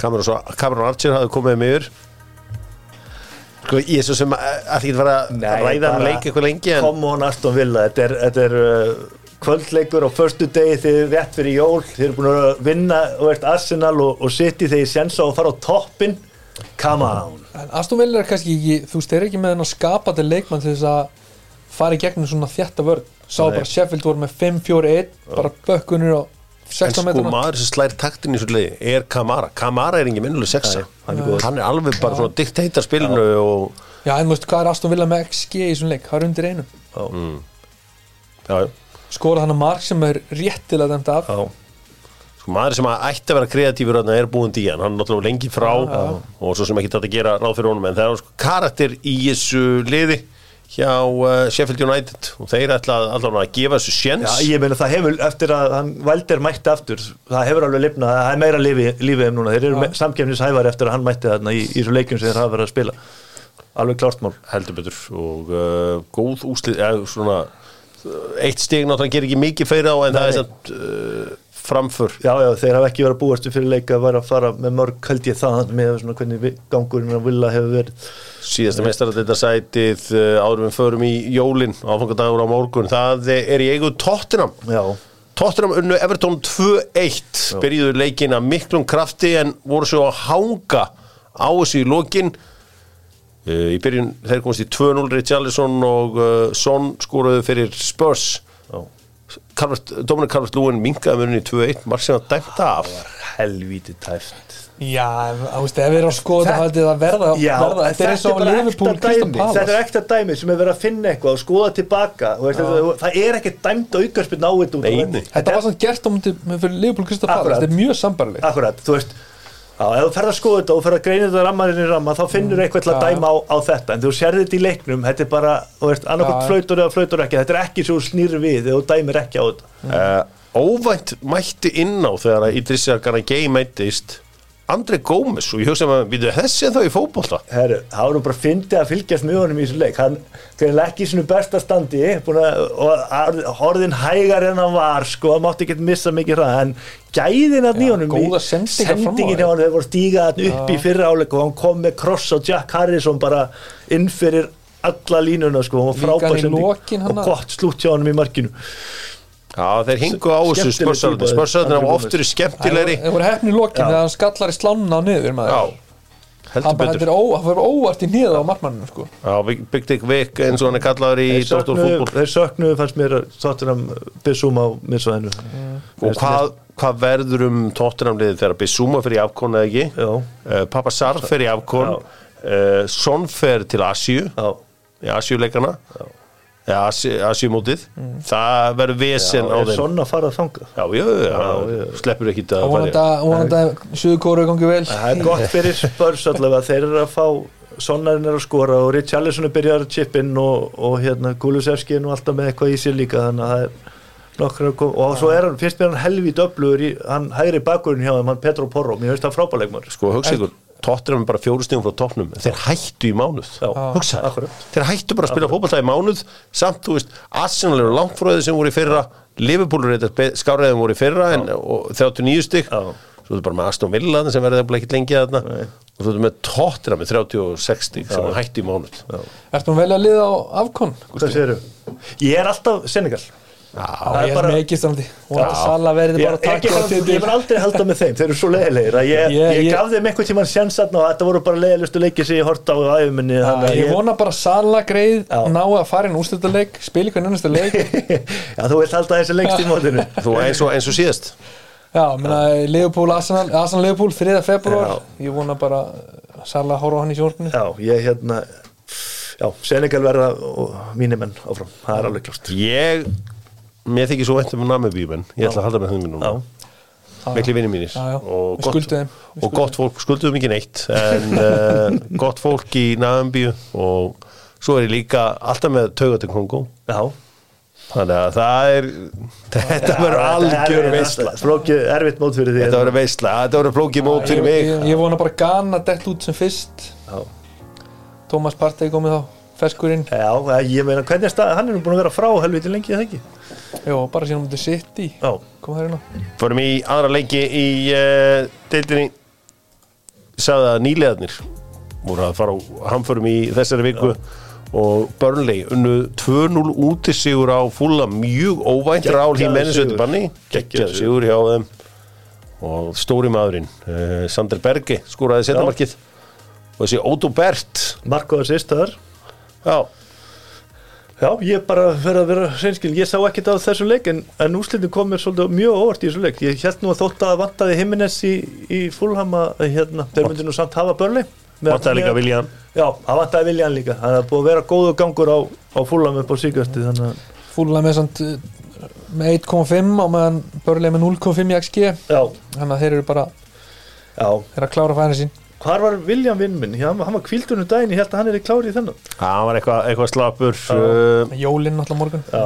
Cameron, Cameron Archer hafði komið með yfir. Sko ég er svo sem að að því að vera að ræða um leik eitthvað lengi en Come on Aston Villa. Þetta er, þetta er uh, kvöldleikur á förstu degi þið er rétt fyrir jól. Þið eru búin að vinna og ert Arsenal og, og City þegar ég sensa á að fara á toppin come on. En Aston Villa er kannski ekki, þú veist, þeir eru ekki með hennar skapandi leikmann til þess að fara í gegnum svona þjætta vörð Sá Nei. bara Sheffield voru með 5-4-1 bara bökkunir á En 16 sko metruna maður sem slær taktin í svo leiði er Kamara. Kamara er engin minnuleg sexa hann er hann er alveg bara svona dikteitar spilinu og Já, en þú veist, hvað er Aston Villa með XG í svona leik? Það er undir einu já, já. Skora hann að mark sem er réttilega dæmt af. Já, sko maður sem að ætti að vera kreatífur þarna er búin díjan, hann er náttúrulega lengi frá og svo sem ekki þetta að gera ráð fyrir honum en það er sko karakter í þessu liði hjá uh, Sheffield United. Og þeir ætla að allavega að gefa þessu Já, sjens ég meina það hefur, eftir að hann Valdir mætti aftur, það hefur alveg lifnað það er meira lífi, lífið þeim núna, þeir eru Já. samkefnishæfar eftir að hann mætti þarna í, í svo leikjum sem þeir hafa verið að spila. Alveg klárt mál. Heldur betur. Og uh, góð úslið eða svona eitt stig náttúrulega gerir ekki mikið fyrir á en það er Nei. Framför. Já, já, þeir hafa ekki verið að búastu fyrir leika að vera að fara með mörg held ég það með svona hvernig gangurinn að vilja hefur verið. Síðasta meistara þetta sætið uh, áður við förum í jólin áfangadagur á morgun, það er í eigu Tottenham. Já, Tottenham unnu Everton 2-1 byrjuðu leikin að miklum krafti en voru svo að hanga á þessu í lokin. Uh, í byrjun þeir komast í 2-0 Richarlison og uh, Son skoruðu fyrir Spurs. Já, Calvert, Dominic Calvert-Lewin minkaði munni í 2-1 marg sem að dæmta af. helvíti tæft Já, veist, ef við erum að skoða þetta hætti það verða, Já, verða Þetta er eins og bara Liverpool Crystal dæmi, Þetta er ekta dæmi sem er verið að finna eitthvað og skoða tilbaka. Og veist, það, það er ekki dæmt að aukarspinn á þetta. Þetta var svona gert fyrir Liverpool Palace Akkurat. Þetta er mjög sambarlegt Akkurat, þú veist ef þú ferð að skoða þetta og ferð að greina þetta rammarinn í ramma þá finnur eitthvað til að Mm. Dæma á, á þetta en þú sérði þetta í leiknum, þetta er bara þú veist, annarkvæmt Já. flautur eða flautur ekki þetta er ekki svo snýr við þegar þú dæmir ekki á þetta uh, óvænt mætti inn á þegar að Idrissar Ganagay mættist André Gómez og ég hugsa að við þessi er þá í fótbolta? Herru, það var nú bara fyndið að fylgjast með honum í þessu leik. Hann greinilega ekki í sinu besta standi búin að, og orðin hægar en hann var sko, hann mátti ekki missa mikið hraða en gæðin góðar sendingar fram á sendingin hann, voru stígað hann upp í fyrra áleik og hann kom með kross á Jack Harrison bara inn fyrir alla línuna sko, hann í lokin, hann og gott slútt hjá hann í markinu Já, þeir hingu á þessu Skemmtileg spörsarðin típa, spörsarðin André hafa Gómez. oft verið skemmtilegri Það voru hefni í lokin Já. þegar hann skallar í slána á niður maður. Já, heldur Hann betur er ó, hann fyrir óvart í niður á markmanninu sko. Já, Big Dick Vic eins og hann er kallaður í þeir söknuðu, Fútbol þeir söknuðu fannst mér Tottenham Bissum á miðsvæðinu Og hvað, hvað verður um Tottenham liðið þegar Bissúma fyrir afkon eða ekki Já. uh, Pappa Sar fyrir afkon Já. uh, Son fer til Asíu Já. í Asíuleikana eða Asíumótið það verður vesen á er þeim. Svona að fara að þanga Já, já, já, sleppur ekki að og vonandi að- vonandi að Suðukóru gangi vel. Það er gott fyrir spörs allavega. Þeir eru að fá Sonnarinn er að skora og Richarlison er byrjar að chip in og, og hérna Kulusevski er nú alltaf með eitthvað í sér líka þannig að það er nokkur að koma og svo er hann, fyrst mér hann helvít öflugur í, hann hægri bakkurinn hjá þeim, hann Petro Porro. Mér finnst það frábæleikmar Sko, hugsa ykkur, Tottenham er bara fjóru stíðum frá toppnum. Þeir hættu í mánuð. Akkurat. þeir hættu bara að spila fótballtæði í mánuð. Samt, þú veist, Arsenal eru langt frá þeir sem voru í fyrra. Liverpool skáriðum voru í fyrra en, og 39 stygg Já. svo er bara með Aston Villa þarna sem verður ekki lengi þarna. Og þú ert með Tottenham með 36 stygg sem hættu í mánuð. Ertu hún velja að liða á afkon? Hvað séru? Ég er alltaf Senegal Já, Það er ég er bara- með ekki standi og þetta sala verði Ég, bara að ég, ég, ég var aldrei að halda með þeim, þeir eru svo leiðilegir að ég, Ég- ég, ég- gaf þeim einhvern tímann sjansatna og þetta voru bara leiðilegustu leiki sem ég horta á æfuminni Ég vona bara sala greið Já. ná að fara inn úrstöldarleik spila ykkur nennasta leik Já, þú vilt halda þessi lengst í mótinu. (laughs) Þú eins og, eins og síðast. Já, menna Leopold, Arsenal, Arsenal Leopold 3. februar, Já. ég vona bara sala að horfa hann í sjórfinu Já, ég hérna Já, Senegal verða og mínir menn áfram, það er alveg klart ég, mér þykir svo væntum með Namibíumenn, ég ætla að halda með þeim Já, núna mikli vinni mínir. Og, gott, og gott fólk, skulduðum ekki neitt en uh, (laughs) gott fólk í Namibíu og svo er ég líka alltaf með tauga til Kongo já. Þannig að það er þetta verður algjör veistla Flókið erfitt mót fyrir því þetta verður veistla, þetta verður flókið mót fyrir mig. ég, ég vona bara Ghana dett út sem fyrst. Já. Thomas Partey komið þá ferskurinn, Já, ég meina, hvernig er stað, hann er nú búin að vera frá helviti lengi, eða ekki? já, bara síðan mútið sitt í Já, hérna. Förum í aðra leiki í uh, deildinni. Sagði að nýlegaðnir voru að fara á hamförum í þessari viku og Burnley unnu 2-0 úti sigur á fúla mjög óvænt Rál. Ötubanni Geggjaður geggjaður sigur. hjá þeim. Og stóri maðurinn uh, Sander Berge skoraði setnamarkið og þessi Óto Bert. Marko að sýst þar já, Já, ég bara verið að vera reynskil ég sá ekkert á þessum leik en, en úslitin kom mér svolítið mjög óvart í þessum leik. Ég held nú að þótt að vantaði Jimenez í, í Fulham að hérna, þeir myndi nú samt hafa börli vantaði líka Viljan Já, það vantaði Viljan líka. Það er búið að vera góðu gangur á, á Fulham upp á síkvæsti þannig að fúlulega með, samt, uh, með 1.5 og meðan börlega með 0.5 í XG Já, þannig að þeir eru bara já. þeir eru að klára fæðin sín Hvar var Viljan vinn minn? Já, hann var kvíldunum daginn, ég held að hann er í klári í þennan. Hann var eitthvað, eitthvað slapur uh, jólinn alltaf morgun. Já,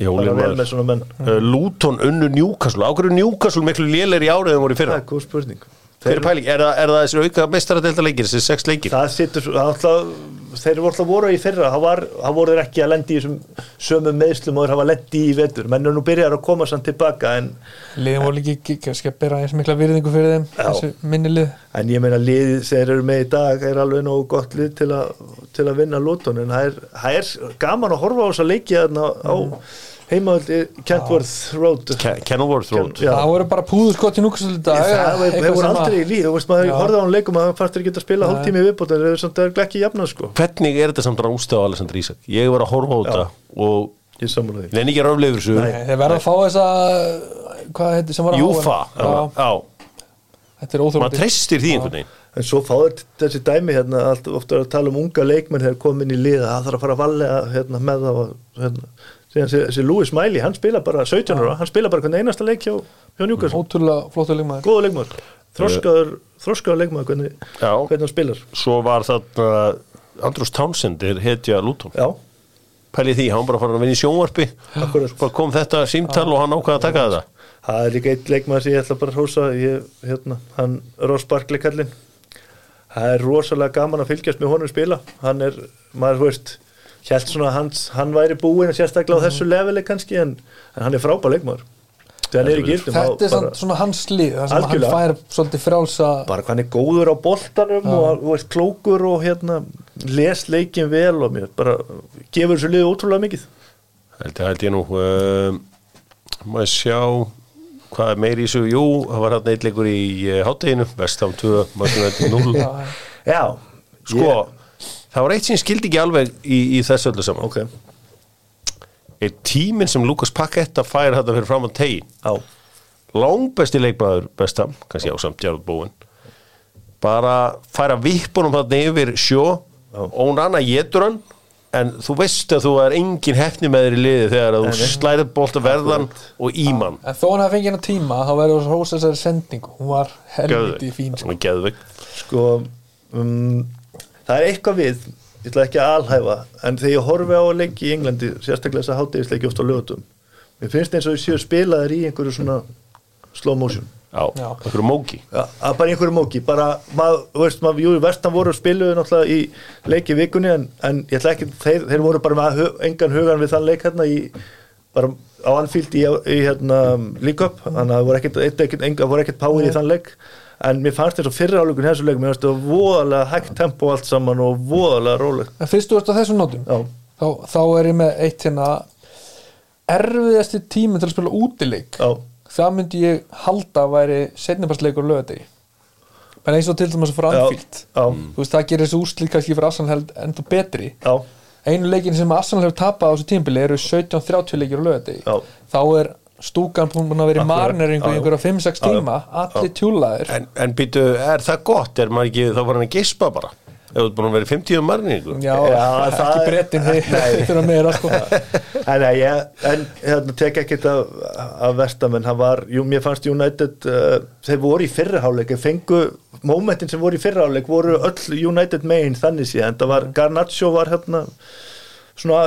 Jólin bara vel var með svona menn. Uh, Luton unnu Newcastle. Ákveður Newcastle miklu lélir í árið en voru í Það fyrra er góð spurning hver er pæling, er það, er það þessi auka mestaradelta leikir þessi sex leikir? Það sittur, svo- það alltaf, þeir eru alltaf voru í fyrra, það voru þeir ekki að lendi í þessum sömu meðslum og þeir hafa lendi í vetur, menn er nú byrjar að koma samt tilbaka en, liðin voru líka ekki kannski að bera eins mikla virðingu fyrir þeim Já. þessu minni lið. En ég meina liðið þeir eru með í dag er alveg nógu gott lið til, a, til að vinna lóton en það er, það er gaman að horfa á þess að leikja þarna á heimaðaldi Kentworth Road. Ke- Kenilworth Road. Já. það voru bara púður skott í í dag það að- aldrei í líð, þú veist maður Já. horfði á hann leikum að hann fannst þeir geta að spila Nei. hálftími viðbót en þeir eru samt að ekki jafna sko. Hvernig er þetta samt rástið á Alessandr Ísak? Ég var að horfa á þetta og ég sammála því. Nenni ekki Nei. Nei, þeir verða að fá þessa hvað heitir sem var að Júfa. þetta er maður óþólandi treystir því einhvern veginn. En svo fáður þessi dæmi hérna, allt, ofta er að tala um unga leikmenn þegar komin í liða, það þarf að fara að valega hérna, með það og hérna. Þessi, Louis Miley, hann spila bara 17 ára, hann spila bara hvern einasta leik hjá, hjá Newcastle, ótrúlega flottu leikmaður. Góða leikmaður, þroskaður, þroskaður leikmaður hvernig, hvernig hann spilar. svo var þarna Andrús Townsend er hetja Luton. Já, pælið því, hann bara fara að vinna í sjónvarpi. Bara kom þetta símtal og hann ákvaða að taka þetta. Það er líka eitt leikmaður sem ég ætla bara að hrósa, ég, hérna, hann Ross Barkley kallinn, það er rosalega gaman að fylgjast með honum spila, hann er, maður, þú veist, Hjælt svona að hans, hann væri búinn sérstaklega á þessu leveli kannski en, en hann er frábær leikmaður. Þegar hann er gildum þetta er bara, svona hans sem hann fær svolítið frjálsa bara hann er góður á boltanum og þú veist, klókur og hérna les leikin vel og mér bara gefur þessu liðu ótrúlega mikið. Held, held ég nú um, maður sjá hvað er meiri í þessu, jú, það var hann eitthleikur í uh, hátteginu, vestam 2 Magnúið 0 Já, já, sko, það var eitt sem ég skildi ekki alveg í, í þessu öllu saman ok, er tíminn sem Lukas Paketta fær þetta fyrir fram á tegi já, langbesti leikmaður bestam, kannski á samt Jarl Bóin bara færa vippunum þarna yfir sjó. Og hún annar getur hann. En þú veist að þú er engin hefni með þér í liði þegar að þú slæðir bolta verðan og ímann. En þó hann hafi fengið hennar tíma þá verður þess að hósa þessari sendingu. Hún var helviti fín. Hún sko um, það er eitthvað við ég ætla ekki að alhæfa en þegar ég horfi á leiki í Englandi sérstaklega þess að hátegisleiki oft á lögutum mér finnst eins og ég séu spilaðir í einhverju svona slow motion. Já, Já. okkur móki. Já, að bara í einhverju móki, bara, maður, veist, maður, jú, vestan voru spiluðu náttúrulega í leiki vikunni en, en ég ætla ekki, þeir, þeir voru bara með engan hugan við þann leik hérna í, bara á Anfield í, í hérna líköp, þannig að það voru ekkert, ekkert, ekkert, enga, voru ekkert power í þann leik, en mér fannst þess að fyrra álugun í þessu leik, mér fannst það voðalega hægt tempo allt saman og voðalega rólegt. en fyrst þú ert á þessum nótum þá, þá er ég með eitt hérna. Erfiðasti tími til að spila útileik já, það myndi ég halda að væri setniparsleikur lögadegi en eins og til dæmis Anfield já, þú veist það gerir þessu úrslið kannski fyrir Arsenal held enda betri. Já, einu leikin sem Arsenal hefur tapað á þessu tímbili eru 17-30 leikir lögadegi þá er stúkan búin að vera í marneringu Já, í já. einhverja 5-6 Já, já. tíma allir tjúlaðir En, en býtu, er það gott? Er maður ekki, þá var hann að gispa bara ef þú búin að vera í 50 marningu já, Já, ekki það- brettin þeir (laughs) (laughs) þeir þurfa meira sko. (laughs) En, ég, en hérna, tek ekki þetta af verstamenn, hann var, jú, mér fannst United, uh, þeir voru í fyrraháleik, fengu, momentin sem voru í fyrraháleik voru öll United megin þannig síðan, það var, Garnaccio var hérna, svona,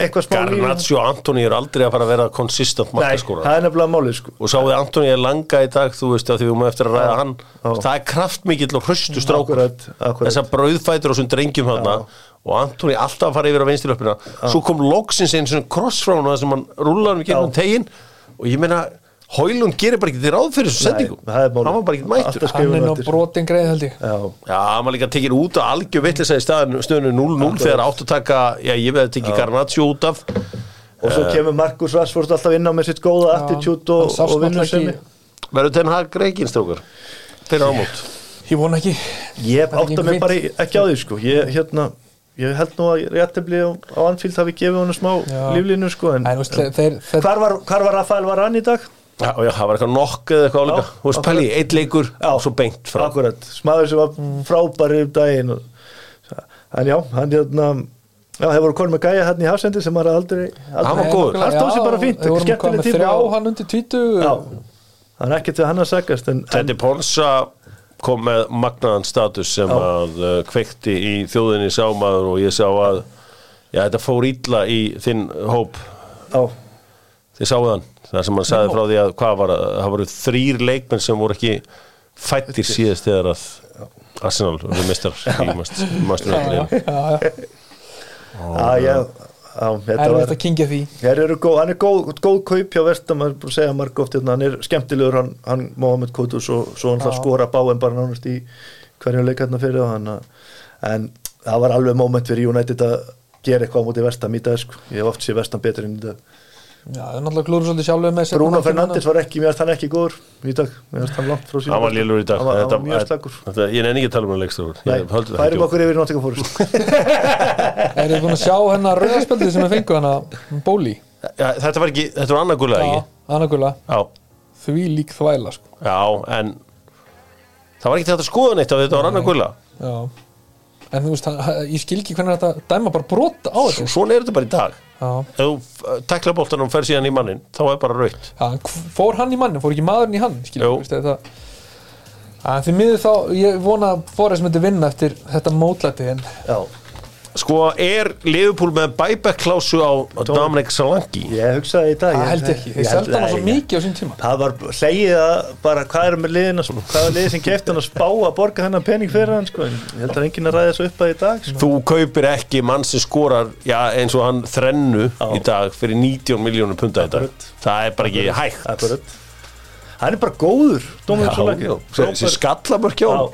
eitthvað smá Garnaccio og Antoni er aldrei að fara að vera konsistent Nei, markaskóra það er nefnilega málið, sko. og sáðu Antoni er langa í dag þú veist að því við erum eftir að ræða hann. Já. það er kraftmikill og hrustu strákur. Þessar brauðfætur og svona drengjum þarna. Og Antoni alltaf að fara yfir á vinstilöppina svo kom loksins einn svona cross frá hann sem hann rúlar um í gegnum Já. tegin og ég meina Hólund gerir bara ekki til ráð fyrir þessu sendingu hann var bara ekki mættur. Hann er skrifun nú eftir. brotin greið held ég. Já, Já, hann var líka tekið út og algjör vitlis í stöðinu 0-0 þegar áttu taka, já ég veið að tekið Garnaccio út af. Og svo kemur Markus Rashford alltaf inn á með sitt góða attitude og, hann og vinnur náttúrulega sem ekki- verður ten hag reikinstrókur fyrir ámót Ég vona ekki. Ég átta mig bara ekki á því sko. Ég, hérna, ég held nú að réttibli á, á Anfield hafi gefið honum smá líflínu sko en, En, þeir, þeir, þeir, hvar, var, hvar var Rafael Varan í dag? Já, já, það var eitthvað nokk eða eitthvað álíka Já, Þú veist, pæli, eitt leikur Já. og svo beint frá. Akkurat, smaður sem var frábæri um daginn og, en já, hann hérna Já, þeir voru konum með gæja hérna í hafsendi sem var aldrei, aldrei Hann var góður. Hann stóð sér bara fínt, skemmtileg tíma þrjá og- hann undir tvítu. Já, hann er ekkert við hann að sagast Teddy Ponsa kom með magnaðan status sem Já. að uh, kveikti í þjóðinni sámaður og ég sá að já, þetta fór illa í þinn hóp. Á, þið sáðu hann, þar sem hann sagði frá því að hvað var að það voru þrýr leikmenn sem voru ekki fættir síðast þegar að Arsenal voru mistar í masturöndinu Já, já, að já, á, þetta er þetta að kingja því. Góð, hann er góð, góð kaup hjá Vestam að segja marg oft, hérna, hann er skemmtilegur hann, hann Mohamed Kutus og svo hann það skora báinn bara nánast í hverjum leik hérna fyrir og hann en það var alveg moment fyrir United að gera eitthvað á móti Vestam í dag sko. ég hef oft séð Vestam betur en í dag Já, það er náttúrulega klúður svolítið sjálfur með Bruno. Fernandes var ekki, mér finnst hann ekki góður í dag, mér finnst hann langt frá síðan hann var lélur í dag. Hann Þetta- var mjög slagur þetta- ég nenni ekki að tala um hann leikstofur færum okkur yfir Nottingham Forest. (laughs) Er þið búin að sjá hennar rauðarspjaldið sem við fengum hana Bóli? Já, þetta var ekki, þetta var Já, ekki? já, Því lík þvæla sko. Já, en það var ekki þetta að skoða neitt af þetta var annað gulla Já. En þú veist, ég skil ekki hvernig þetta dæma bara brota á þessu. Svona er þetta bara í dag ef þú uh, tekla boltan og fer síðan í mannin þá er bara raut hv- fór hann í manni, fór ekki maðurinn í hann? Því miður þá, ég vona að Forrest myndi vinna eftir þetta mótlæti en já, sko er Liverpool með buyback klásu á Dominic Solanki ég hugsaði í dag það ég- held ekki, þeir ég held- selda hann svo nei, mikið á sín tíma. Það var hlegið að bara hvað er með liðin að- hvað er liðið sem kefti hann að spá að borga hennar pening fyrir hann sko? En ég held að enginn að ræða svo upp að í dag sko. þú kaupir ekki mann sem skorar já, eins og hann þrennu Já. í dag fyrir 19 miljónum punta í dag það er bara ekki hægt. Hann er bara góður Dómur Solaki þessi skallamörk hjá hann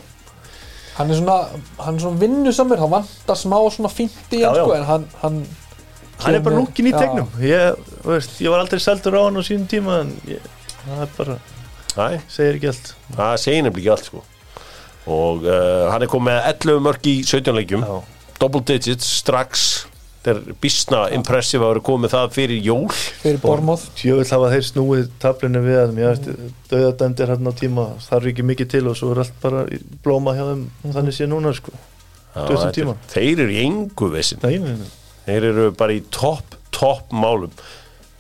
hann er svona, hann er svona vinnusamur hann vantar smá svona fínt í hann sko, en hann hann, Hann er bara lúkin í tegnum. Ég, veist, ég var aldrei seldur á hann á sínum tíma en ég, það er bara Næ, segir ekki allt. Það segir nefnilega ekki allt sko. og uh, hann er komið með 11 mörk í 17 leikjum. Já. double digits strax er bísna impressive að vera komið það fyrir jól. Fyrir Bormóð Tjöfull hafa þeir snúið tablinu við að mér veist döðadæmdir hérna á tíma. Þarf ekki mikið til og svo er allt bara blóma hjá þeim þannig sé núna sko. Þetta er- þeir eru í engu vissin Nei, nei, nei. þeir eru bara í topp, topp málum.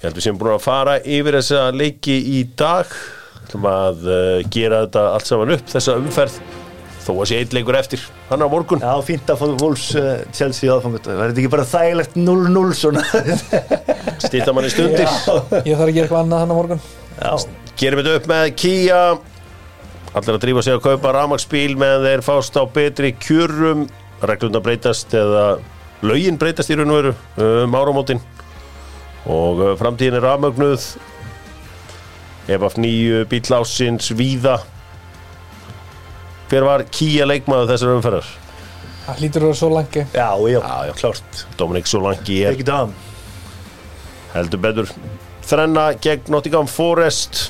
Ég held við sem búin að fara yfir þessa leiki í dag. Ætlum að uh, gera þetta allt saman upp þessa umferð þó að sé eitt leikur eftir. Hann á morgun. Já, fínt að fá Wolves uh, Chelsea aðfangut Var þetta ekki bara þægilegt 0-0 svona? (laughs) Stýta manni stundir. Ég þarf að gera eitthvað annað hann á morgun. Já, gerum þetta upp með Kia. Allir að drífa sig að kaupa rafmagsbíl meðan þeir fást á betri kjörum. Reglunda breytast eða lögin breytast í raun og veru um áramótin. Og uh, framtíðin er rafmögnuð. Ef af nýju bíl ásins víða hver var Kia leikmaður þessar umferðar? það hlýtur að vera svo langi já, já, Já, já. klárt Dominik Solanki er Ekki það heldur betur þrenna gegn Nottingham Forest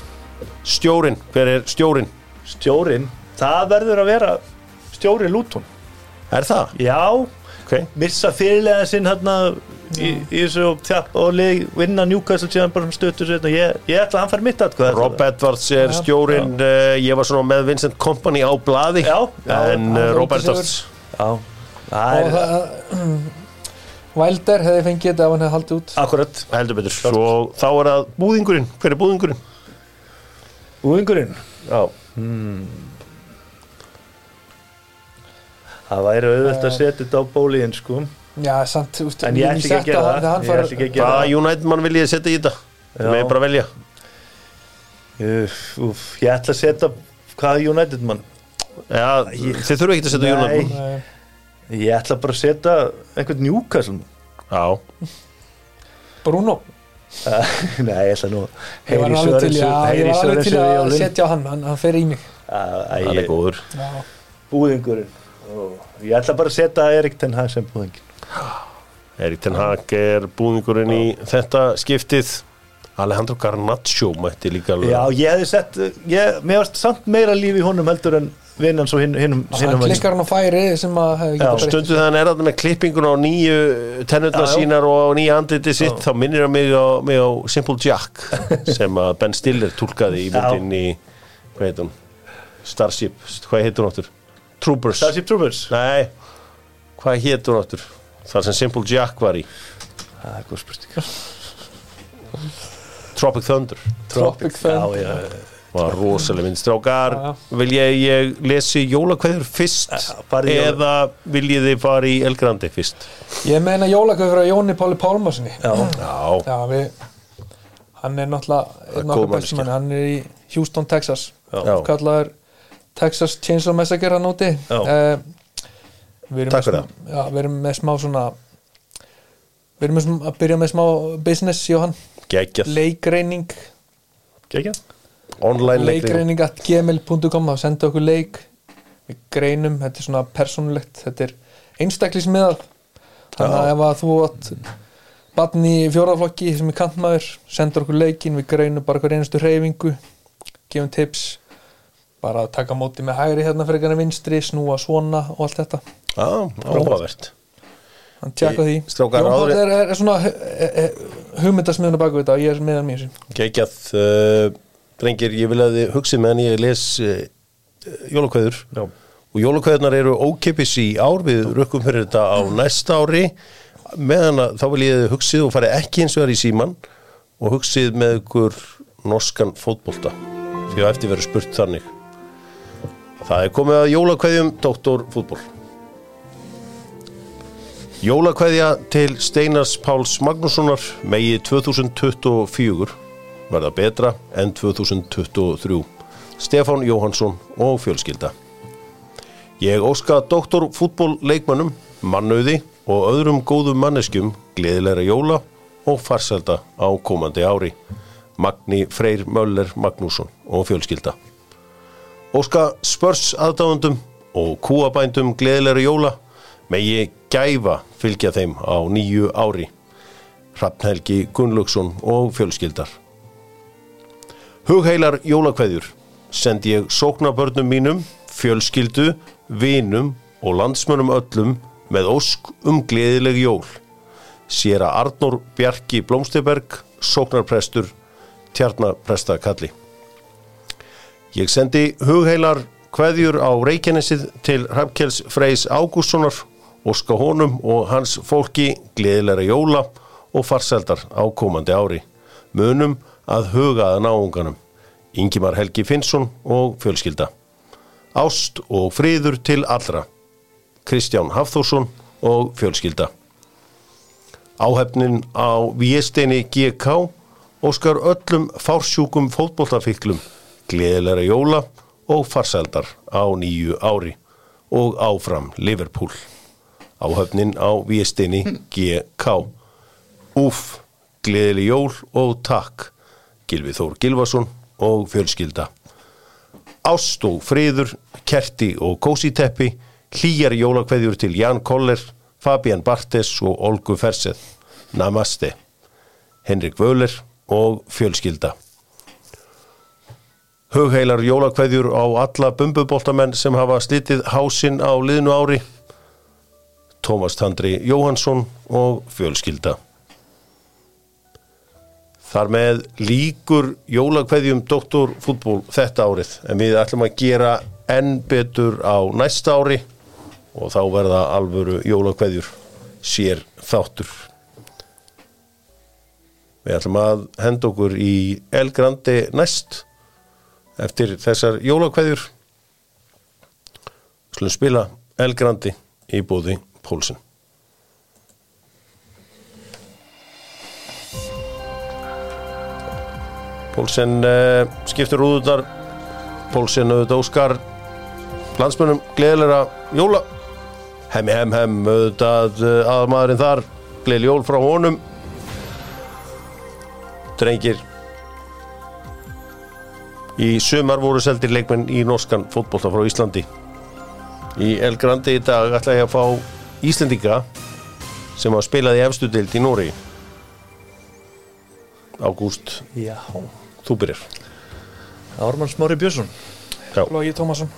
stjórin, hver er stjórin? Stjórin, það verður að vera stjóri Lúton Er það? Já, Okay. missa fyrirlega sinn hérna í, í þessu þjapp og leik, vinna Newcastle síðan bara stöttur sér ég, ég ætla að hann fær mitt atkvæð Rob Edwards er Já, stjórin uh, ég var svona með Vincent Company á blaði. Já, já, en uh, er Rob Edwards. Já, það og er (clears throat) það Wilder hefði fengið þetta ef hann hefði haldið út. Akkurat. Heldur betur. Svo þá er það búðingurinn. Hver er búðingurinn? Úðingurinn Já. Það væri auðvelt að setja þetta á bólíðin sko já, samt, veist, En ég ætla ekki að gera það. að hvaða það. United mann vil ég setja í þetta? Það með bara velja. Úff, úff, Ég ætla að setja hvaða United mann? Já, þið þurfum ekki að setja. United mann. Ég ætla bara að setja einhvern Newcastle Já, Bruno. (laughs) Nei, ég ætla nú ég var alveg til, já, ég var alveg til að setja á hann, hann, hann fer í mig. Það er góður. Já, Búðingurinn. Ó, Ég ætla bara að setja Erik Ten Hag sem búðingin Erik Ten Hag er búðingurinn í þetta skiptið Alejandro Garnaccio mætti líka alveg Já, ég hefði sett ég, Mér varst samt meira líf í honum heldur en vinnans og hinn hann klikkar hann á færi sem að hefði Já, getað breytt. Stundu þegar hann er þarna með klippingun á nýju tennurnar Já, já. sínar og á nýja andliti sitt þá minnir hann mig á, mig á Simple Jack (laughs) sem að Ben Stiller tólkaði í Já. myndin í hvað heit hún? Starship, hvað heitur hún áttur? Troopers Starship Troopers Nei, hvað heitur hún áttur? Það sem Simple Jack var í. Það er góð spurning. Tropic Thunder. Tropic Thunder. Já, já, var rosalega mynd strákar vil ég, ég lesi jólakveður fyrst jóla- eða vil ég þið fara í El Grande fyrst? Ég meina jólagöf frá Jóni Páli Pálmarssoni já. já, Já, við hann er náttúrulega er einn bestum manneskja. hann, er í Houston, Texas. Já. kallaður Texas Chainsaw Massacre hann úti. Já. Takk fyrir smá- Já, við erum með smá svona við erum með að byrja með smá business hjá hann, geggjað. Leikreining Gekja? online leikring leikreining at gmail.com að senda okkur leik. Við greinum, þetta er svona persónulegt þetta er einstaklismiðað þannig að ef að þú átt barn í fjórðaflokki sem er kantmaður sendur okkur leikin, við greinum bara hver einustu hreyfingu, gefum tips bara að taka móti með hægri hérna fyrir en vinstri, snúa svona og allt þetta, áhugavert. Þannig tjekka því. Jón Páll er, er, er svona hugmyndasmiðuna baku þetta og ég er með hann mjög sín. Geggjað uh, drengir, ég vil að þið hugsið meðan ég les uh, jólakveður. Já. og jólakveðunar eru ókipis í ár við rökkum fyrir þetta á næsta ári. Meðan að þá vil ég þið hugsið og farið ekki eins og er í síman og hugsið með ykkur norskan fótbolta. Því að eftir verður spurt þannig. Það er komið að jólakveðjum Dr. Fútból Jólakveðja til Steinars Páls Magnússonar megi 2024 verða betra en 2023 Stefán Jóhansson og fjölskylda Ég óska doktor fútbólleikmönnum, mannauði og öðrum góðum manneskjum gleðilegra jóla og farselda á komandi ári. Magni Freyr Möller Magnússon og fjölskylda. Óska spörs aðdáðundum og kúabændum gleðilegra jóla megi gæfa fylgja þeim á nýju ári. Hrafnhelgi Gunnlaugsson og fjölskyldar. Hugheilar jólakveðjur sendi ég sóknabörnum mínum, fjölskyldu, vinum og landsmönnum öllum með ósk um gleðileg jól. Séra Arnór Bjarki Blómsteberg, sóknarprestur, tjarnaprestakalli. Ég sendi hugheilar kveðjur á Reykjanesið til Hrafkels Freys Ágússonar, óska honum og hans fólki gleðilega jóla og farseldar á komandi ári. Munum að hugaða náunganum. Ingimar Helgi Finnsson og fjölskylda. Ást og friður til allra. Kristján Hafþórsson og fjölskylda. Áhefnin á Viesteini GK óskar öllum fársjúkum fótbollafíklum gleðilega jóla og farseldar á nýju ári og áfram Liverpool. Áhefnin á Viesteini GK. Úf, gleðileg jól og takk. Gilvi Þór Gilvason og fjölskylda. Ást og friður, kerti og kósiteppi, hlýjar jólakveðjur til Jan Koller, Fabian Bartes og Olgu Ferseth. Namaste. Henrik Völer og fjölskylda. Hugheilar jólakveðjur á alla bumbuboltamenn sem hafa slitið hásinn á liðnu ári. Tómas Tandri Jóhansson og fjölskylda. Þar með líkur jólakveðjum doktorfútból þetta árið en við ætlum að gera enn betur á næsta ári og þá verða alvöru jólakveðjur sér þáttur. Við ætlum að henda okkur í El Grande næst eftir þessar jólakveðjur. Slum spila El Grande í bóði Pólsinn. Pólsen uh, skiptir úðunar Pólsen auðvitað Óskar. Landsmönnum gleðilega jóla. Hemmi hem hem auðvitað uh, aðmaðurinn þar. Gleðileg jól frá honum. Drengir. Í sumar voru seldir leikmenn í norskan fótbolta frá Íslandi. Í El Grandi í dag ætla ég að fá Íslendinga sem hafa spilað í efstu deild í Nóri Ágúst, Já. þú byrjar. Ármann Smári Björnsson. Logi Tómasson,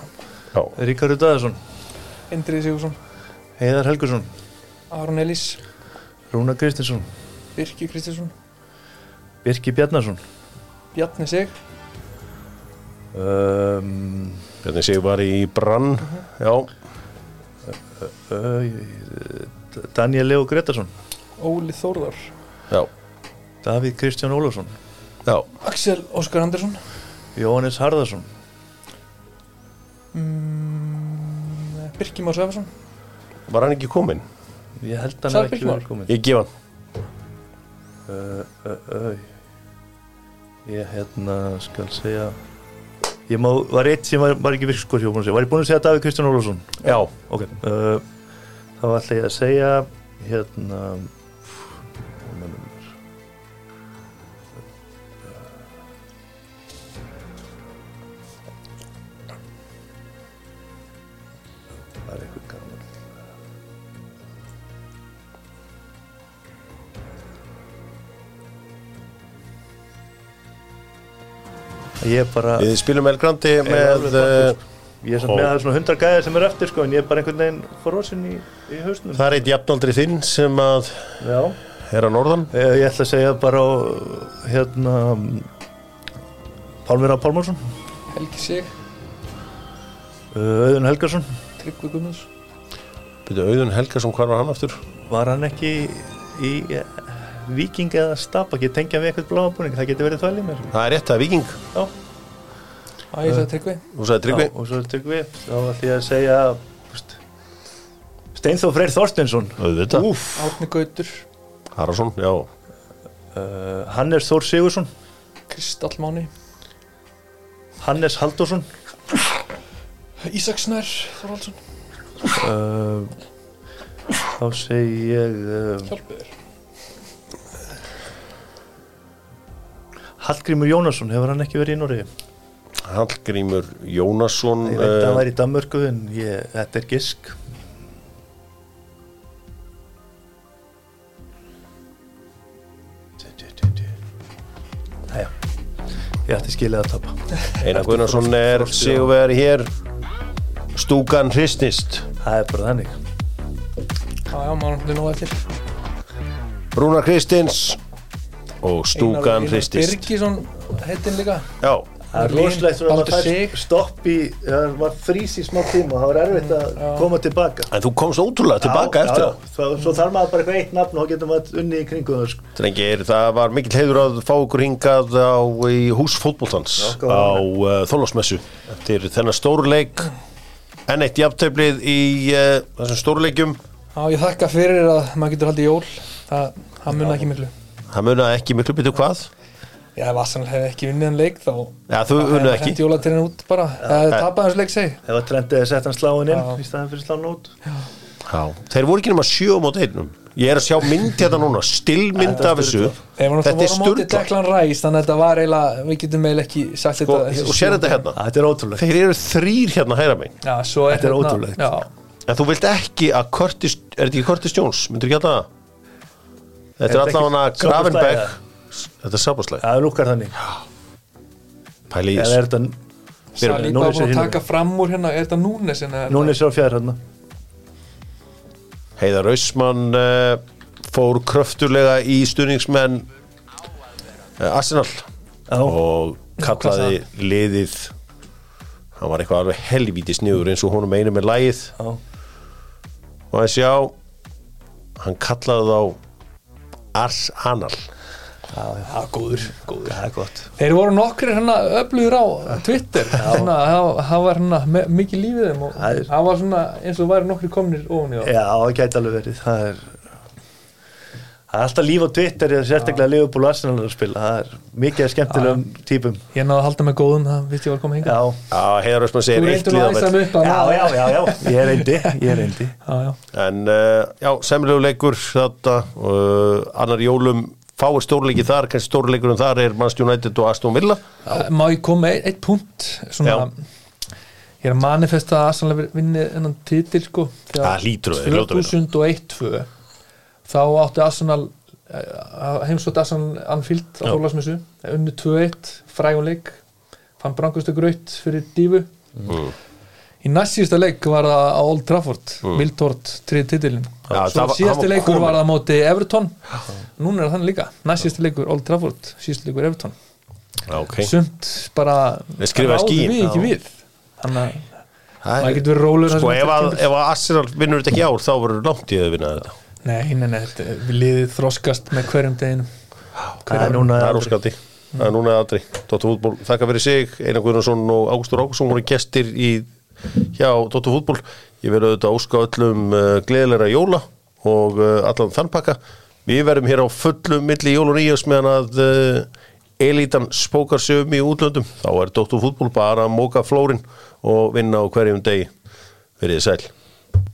Já, Ríkardur Daðarsson Indriði Sigursson Heiðar Helgursson Aron Elís, Rúna Kristinsson Birki Kristinsson Birki Bjarnarsson Bjarni Sig. Um, Bjarni sig var í brann Já, uh, Daniel Leo Gretarsson Óli Þórðar. Já, Davíð Kristján Ólafsson. Já. Axel Óskar Andersson. Jóhannes Harðarsson mm, Birki Már Svefarsson Var hann ekki kominn? Ég held að hann Sagði hafi ekki Birkimar? verið komin Ég gef hann. Uh, uh, uh. Ég hérna skal segja Ég má, var eitt sem var, var ekki virk sko hjá segja Var ég búin að segja Davíð Kristján Ólafsson? Já, Ok uh, Þá ætla ég að segja hérna bara við spilum El Grandi með bara, uh, Ég er samt með það svona hundra gæðir sem er eftir sko en ég er bara einhvern veginn frósin í, í hausnum. Það er eitt jafnaldri þinn sem að Já. er að norðan. Eh, Ég ætla að segja bara á, hérna Pálmir A. Pálmarsson. Helgi Sig, uh, Auðun Helgarsson Tryggvi Byrju Auðun Helgason, hvað var hann aftur? Var hann ekki í Víking eða Stabak ég tengja við eitthvað bláabúning, það getur verið þvæl í mér. Það er rétt, það er Viking Já, Æ, ég sagði Tryggvi. Þú sagði Tryggvi. Já, og svo tökum við þá ætla ég að segja úst, Steinþór Freyr Þorsteinsson. Auðvitað. Úf Árni Gautur, Haraldsson, já. Uh, Hannes Þór Sigursson Kristall Máni Hannes Halldórsson. Ísak Snær Þorvaldsson. Uh, Þá segi ég uh, Hjálpið Hallgrímur Jónasson, hefur hann ekki verið í Noregi? Hallgrímur Jónasson Ég veit að hann uh, var í Danmörku en ég, þetta er gisk. Æja, ég ætti skilið að tapa. Einar Gunnarsson er sigurvegari hér. Stúkan hristnist Það er bara þannig. Já, já, maður hundi nú eftir. Rúnar Kristins og Stúkan Einar hristist. Birgisson heitin líka. Já, Það er Lín, rosalegt svona að Sig. fær stopp í, það var frís í smá tíma og það var erfitt að koma tilbaka. En þú komst ótrúlega tilbaka já, eftir já, það. Svo, svo þarf maður bara eitthvað eitt nafn og þá getur maður unni í kringu það sko. Drengir, það var mikill heiður að fá okkur hingað á, í hús fótboltans Já, góð. á uh, Þólasmessu eftir þennan stóruleik enn eitt jafntöflið í uh, þessum stóruleikjum Já, ég þakka fyrir að maður getur haldið jól. Það, það munna ekki miklu það munaði ekki miklu byrju hvað? Já, ef Arsenal hefði ekki unnið en leik þá Já, þú unnið ekki. Hendi jólatirinn út bara. Það hefði tapað hans leik seg Ef að trendið er sett hann sláin inn Já. í staðan fyrir sláin út. Já, þeir voru ekki nema sjö á móti einnum Ég er að sjá mynd hérna núna, stillmynd Þetta af þessu. Þetta er Rice Þannig að þetta var eiginlega Við getum eiginlega ekki sagt sko, þetta Og sér þetta hérna. Þetta er ótrúlegt. Þeir eru þrýr hérna hæra megin. Já, svo er Þetta er hérna- ótrúlegt. Já, En þú vilt ekki að Curtis, er þetta ekki Curtis Jones, myndur ekki að það? Þetta er allavega Gravenberg. Þetta er sábúrslæg Það lukkar þannig. Pæli í Eða þessu er þetta Núnes var er búin að taka fram úr hérna? Er þetta Núnes hérna? Núna er á fjær hérna. Heiðar Rausmann uh, fór kröftulega í stuðningsmenn uh, Arsenal. Já, og kallaði liðið hann var eitthvað alveg helvíti sniður eins og honum einu með lægið já, og að sjá hann kallaði þá Arsenal já, já, góður, góður. Það er gott. Þeir voru nokkri hérna öflugur á Twitter. Þannig að það- var hérna mikið lífið þeim og Það það var svona eins og væri nokkri komnir ofan í það. Já, það gæti alveg verið. Það er Það er alltaf líf á Twitter eða sérstaklega Liverpool og Arsenal er að spila. Það er mikið skemmtilegum típum. Ég náði að halda mig góðum, það vist ég var að koma hinga Já, Já, Heiðar Rausmann Þú segir eitt að liðamett upp að já, já, já, já, ég reyndi Ég reyndi. Já, já. en uh, já, semlegu leikur þetta, uh, annar jólum fáir stórleiki þar, kannski stórleikurinn þar er Manchester United og Aston Villa. Uh, Má ég koma með eitt, eitt punkt? Svona, Ég er að manifesta að Arsenal vinni ennan titil sko Það hlýtur að að vinna. 2001-2 þá átti Arsenal heimsótt Assan Anfield á. Þólasmissu unnu 2-1, fræguleik fann brangustu graut fyrir dífu Mm. í næst síðasta leik var það á Old Trafford mm. Miltort, trið titilin það svo síðasti leikur kominn. var það móti Everton. Núna er það þannig líka, næst síðasti leikur Old Trafford, síðasti leikur Everton. Já, ok. Sumt bara ráðum skýin, við ekki við. Þannig að Það maður getur verið rólur Sko ef að, Arsenal vinnur þetta ekki ár þá verður langt í að vinna þetta nei, nei, nei, við liðið þroskast með hverjum deginum. Það er núna óskandi. Það er núna aldrei Dóttu fútból Þakka fyrir sig Einar Guðnarsson og Ágústur Ágússon voru gestir í hjá Dóttu fútból Ég verður auðvitað að óska öllum uh, gleðilega jóla og uh, allan þann pakka. Við verðum hér á fullum milli jól og nýjast meðan að uh, elítan spókar sig um í útlöndum. Þá er Dóttu fútból bara að móka flórin og vinna á hverjum degi. Verið þið sæl